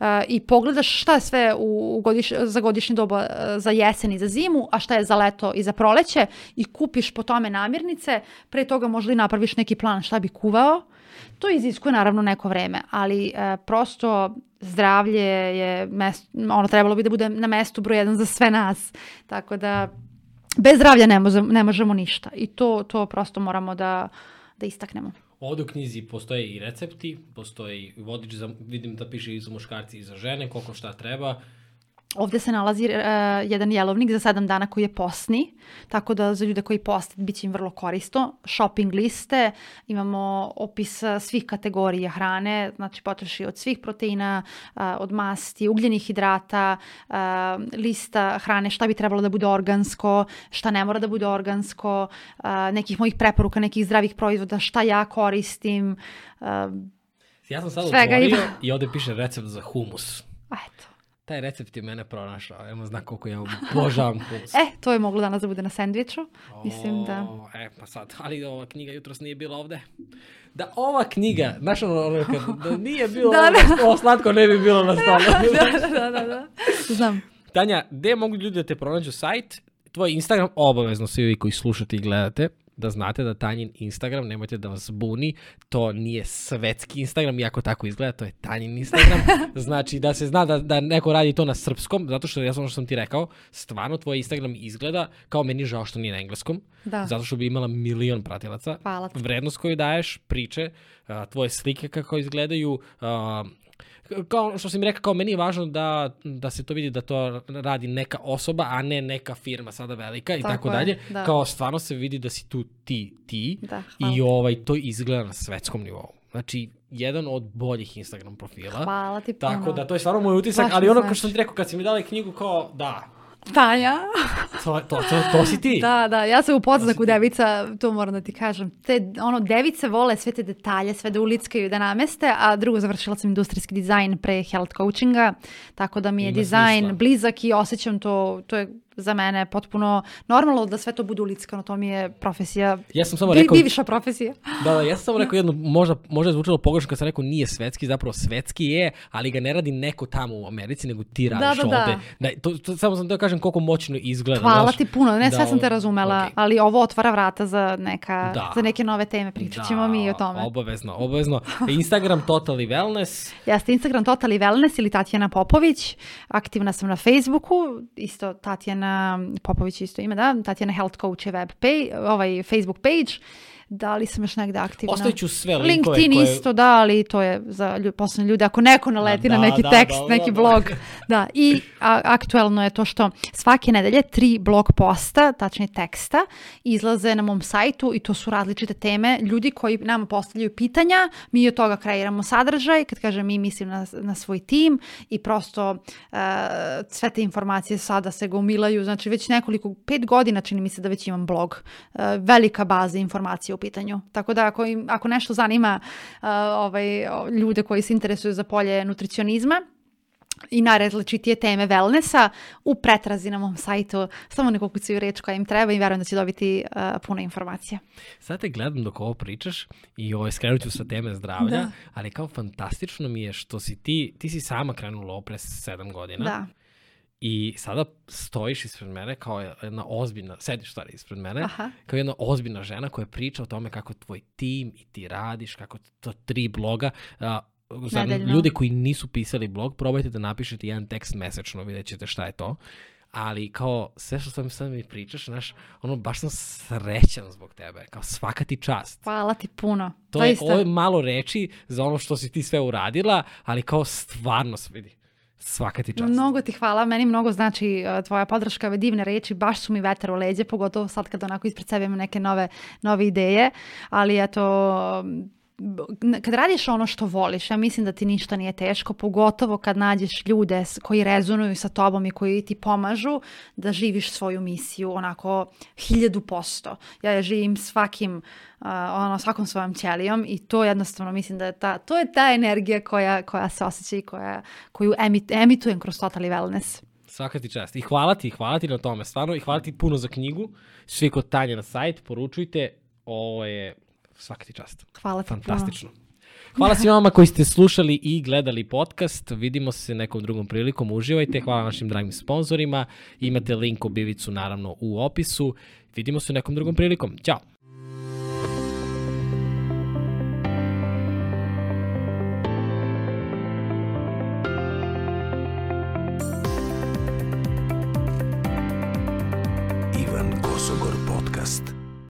Uh, i pogledaš šta je sve u, godiš, za godišnje doba uh, za jesen i za zimu, a šta je za leto i za proleće i kupiš po tome namirnice, pre toga možda i napraviš neki plan šta bi kuvao. To iziskuje naravno neko vreme, ali uh, prosto zdravlje je mest, ono trebalo bi da bude na mestu broj jedan za sve nas. Tako da bez zdravlja ne možemo, ne možemo ništa i to, to prosto moramo da, da istaknemo. Ovde u knjizi postoje i recepti, postoje i vodič, za, vidim da piše i za muškarci i za žene, koliko šta treba. Ovde se nalazi uh, jedan jelovnik za sedam dana koji je posni, tako da za ljude koji poste bit će im vrlo koristo. Shopping liste, imamo opis e, svih kategorija hrane, znači potroši od svih proteina, uh, od masti, ugljenih hidrata, uh, lista hrane, šta bi trebalo da bude organsko, šta ne mora da bude organsko, uh, nekih mojih preporuka, nekih zdravih proizvoda, šta ja koristim. Uh, ja sam sad otvorio i ovde piše recept za humus. Eto. Taj recept je mene pronašao, evo zna koliko ja obožavam humus. e, to je moglo danas da bude na sendviču, mislim da... E, pa sad, ali ova knjiga jutros nije bila ovde. Da ova knjiga, znaš ono, kad, da nije bilo da, da. ovo slatko, ne bi bilo na stolu. da, da, da, da, znam. Tanja, gde mogu ljudi da te pronađu sajt? Tvoj Instagram, obavezno svi vi koji slušate i gledate, da znate da Tanjin Instagram, nemojte da vas buni, to nije svetski Instagram, iako tako izgleda, to je Tanjin Instagram. Znači da se zna da, da neko radi to na srpskom, zato što ja sam što sam ti rekao, stvarno tvoj Instagram izgleda kao meni žao što nije na engleskom, da. zato što bi imala milion pratilaca. Hvala ti. Vrednost koju daješ, priče, tvoje slike kako izgledaju, kao što sam rekao, kao meni je važno da, da se to vidi da to radi neka osoba, a ne neka firma sada velika i tako, tako dalje. Da. Kao stvarno se vidi da si tu ti, ti da, i ovaj, to izgleda na svetskom nivou. Znači, jedan od boljih Instagram profila. Hvala ti puno. Tako da, to je stvarno moj utisak, Baš ali ono kao što sam ti rekao, kad si mi dala knjigu, kao, da, Tanja. to, to, to, to si ti. Da, da, ja sam u podznaku devica, to moram da ti kažem. Te, ono, device vole sve te detalje, sve da ulickaju da nameste, a drugo završila sam industrijski dizajn pre health coachinga, tako da mi je dizajn smisla. blizak i osjećam to, to je za mene potpuno normalno da sve to bude ulickano, to mi je profesija, Ja sam samo rekao... diviša profesija. Da, da, ja sam samo rekao jedno, možda, možda je zvučalo pogrešno kad sam rekao nije svetski, zapravo svetski je, ali ga ne radi neko tamo u Americi, nego ti radiš da, da. ovde. Da, to, to, samo sam da kažem koliko moćno izgleda. Hvala znaš. ti puno, ne, sve Da, sam te razumela, okej. ali ovo otvara vrata za, neka, Da. za neke nove teme, pričat ćemo mi i o tome. Obavezno, obavezno. Instagram Totally Wellness. Jeste Instagram Totally Wellness ili Tatjana Popović. Aktivna sam na Facebooku, isto Tatjana Popović isto ime, da. Tatjana Health Coach je web page, ovaj Facebook page. Da li sam još negde aktivna? Ostavit ću sve linkove LinkedIn koje... isto, da, ali to je za lju, poslovne ljude. Ako neko naleti Da, na neki da, tekst, da, neki da, da. blog. Da, i a, aktuelno je to što svake nedelje tri blog posta, tačnije teksta, izlaze na mom sajtu i to su različite teme. Ljudi koji nama postavljaju pitanja, mi od toga kreiramo sadržaj, kad kažem mi mislim na, na svoj tim i prosto e, sve te informacije sada se gomilaju, znači već nekoliko, pet godina čini mi se da već imam blog, E, velika baza informacija u pitanju. Tako da ako, im, ako nešto zanima e, ovaj, ljude koji se interesuju za polje nutricionizma, i najrazličitije teme wellnessa u pretrazi na mom sajtu. Samo ne kukucaju reč koja im treba i verujem da će dobiti uh, puno informacija. Sad te gledam dok ovo pričaš i ovo skrenut ću sa teme zdravlja, Da. ali kao fantastično mi je što si ti, ti si sama krenula ovo pre sedam godina. Da. I sada stojiš ispred mene kao jedna ozbiljna, sediš stvari ispred mene, Aha. kao jedna ozbiljna žena koja priča o tome kako tvoj tim i ti radiš, kako to tri bloga. A, za Nedeljno. ljude koji nisu pisali blog, probajte da napišete jedan tekst mesečno, vidjet ćete šta je to. Ali kao sve što sam sad mi pričaš, znaš, ono, baš sam srećan zbog tebe. Kao svaka ti čast. Hvala ti puno. To je, Doista. ovo je malo reči za ono što si ti sve uradila, ali kao stvarno se vidi. Svaka ti čast. Mnogo ti hvala, meni mnogo znači uh, tvoja podrška, ove divne reči, baš su mi vetar u leđe, pogotovo sad kad onako ispred sebe imam neke nove, nove ideje, ali eto, kad radiš ono što voliš, ja mislim da ti ništa nije teško, pogotovo kad nađeš ljude koji rezonuju sa tobom i koji ti pomažu da živiš svoju misiju onako hiljadu posto. Ja je živim svakim, uh, ono, svakom svojom ćelijom i to jednostavno mislim da je ta, to je ta energija koja, koja se osjeća i koja, koju emit, emitujem kroz Totally Wellness. Svaka ti čast. I hvala ti, hvala ti na tome, stvarno. I hvala ti puno za knjigu. Svi kod Tanje na sajt, poručujte. Ovo je svaka ti čast. Hvala ti puno. Fantastično. Hvala svima vama koji ste slušali i gledali podcast. Vidimo se nekom drugom prilikom. Uživajte. Hvala našim dragim sponsorima. Imate link obivicu naravno u opisu. Vidimo se nekom drugom prilikom. Ćao.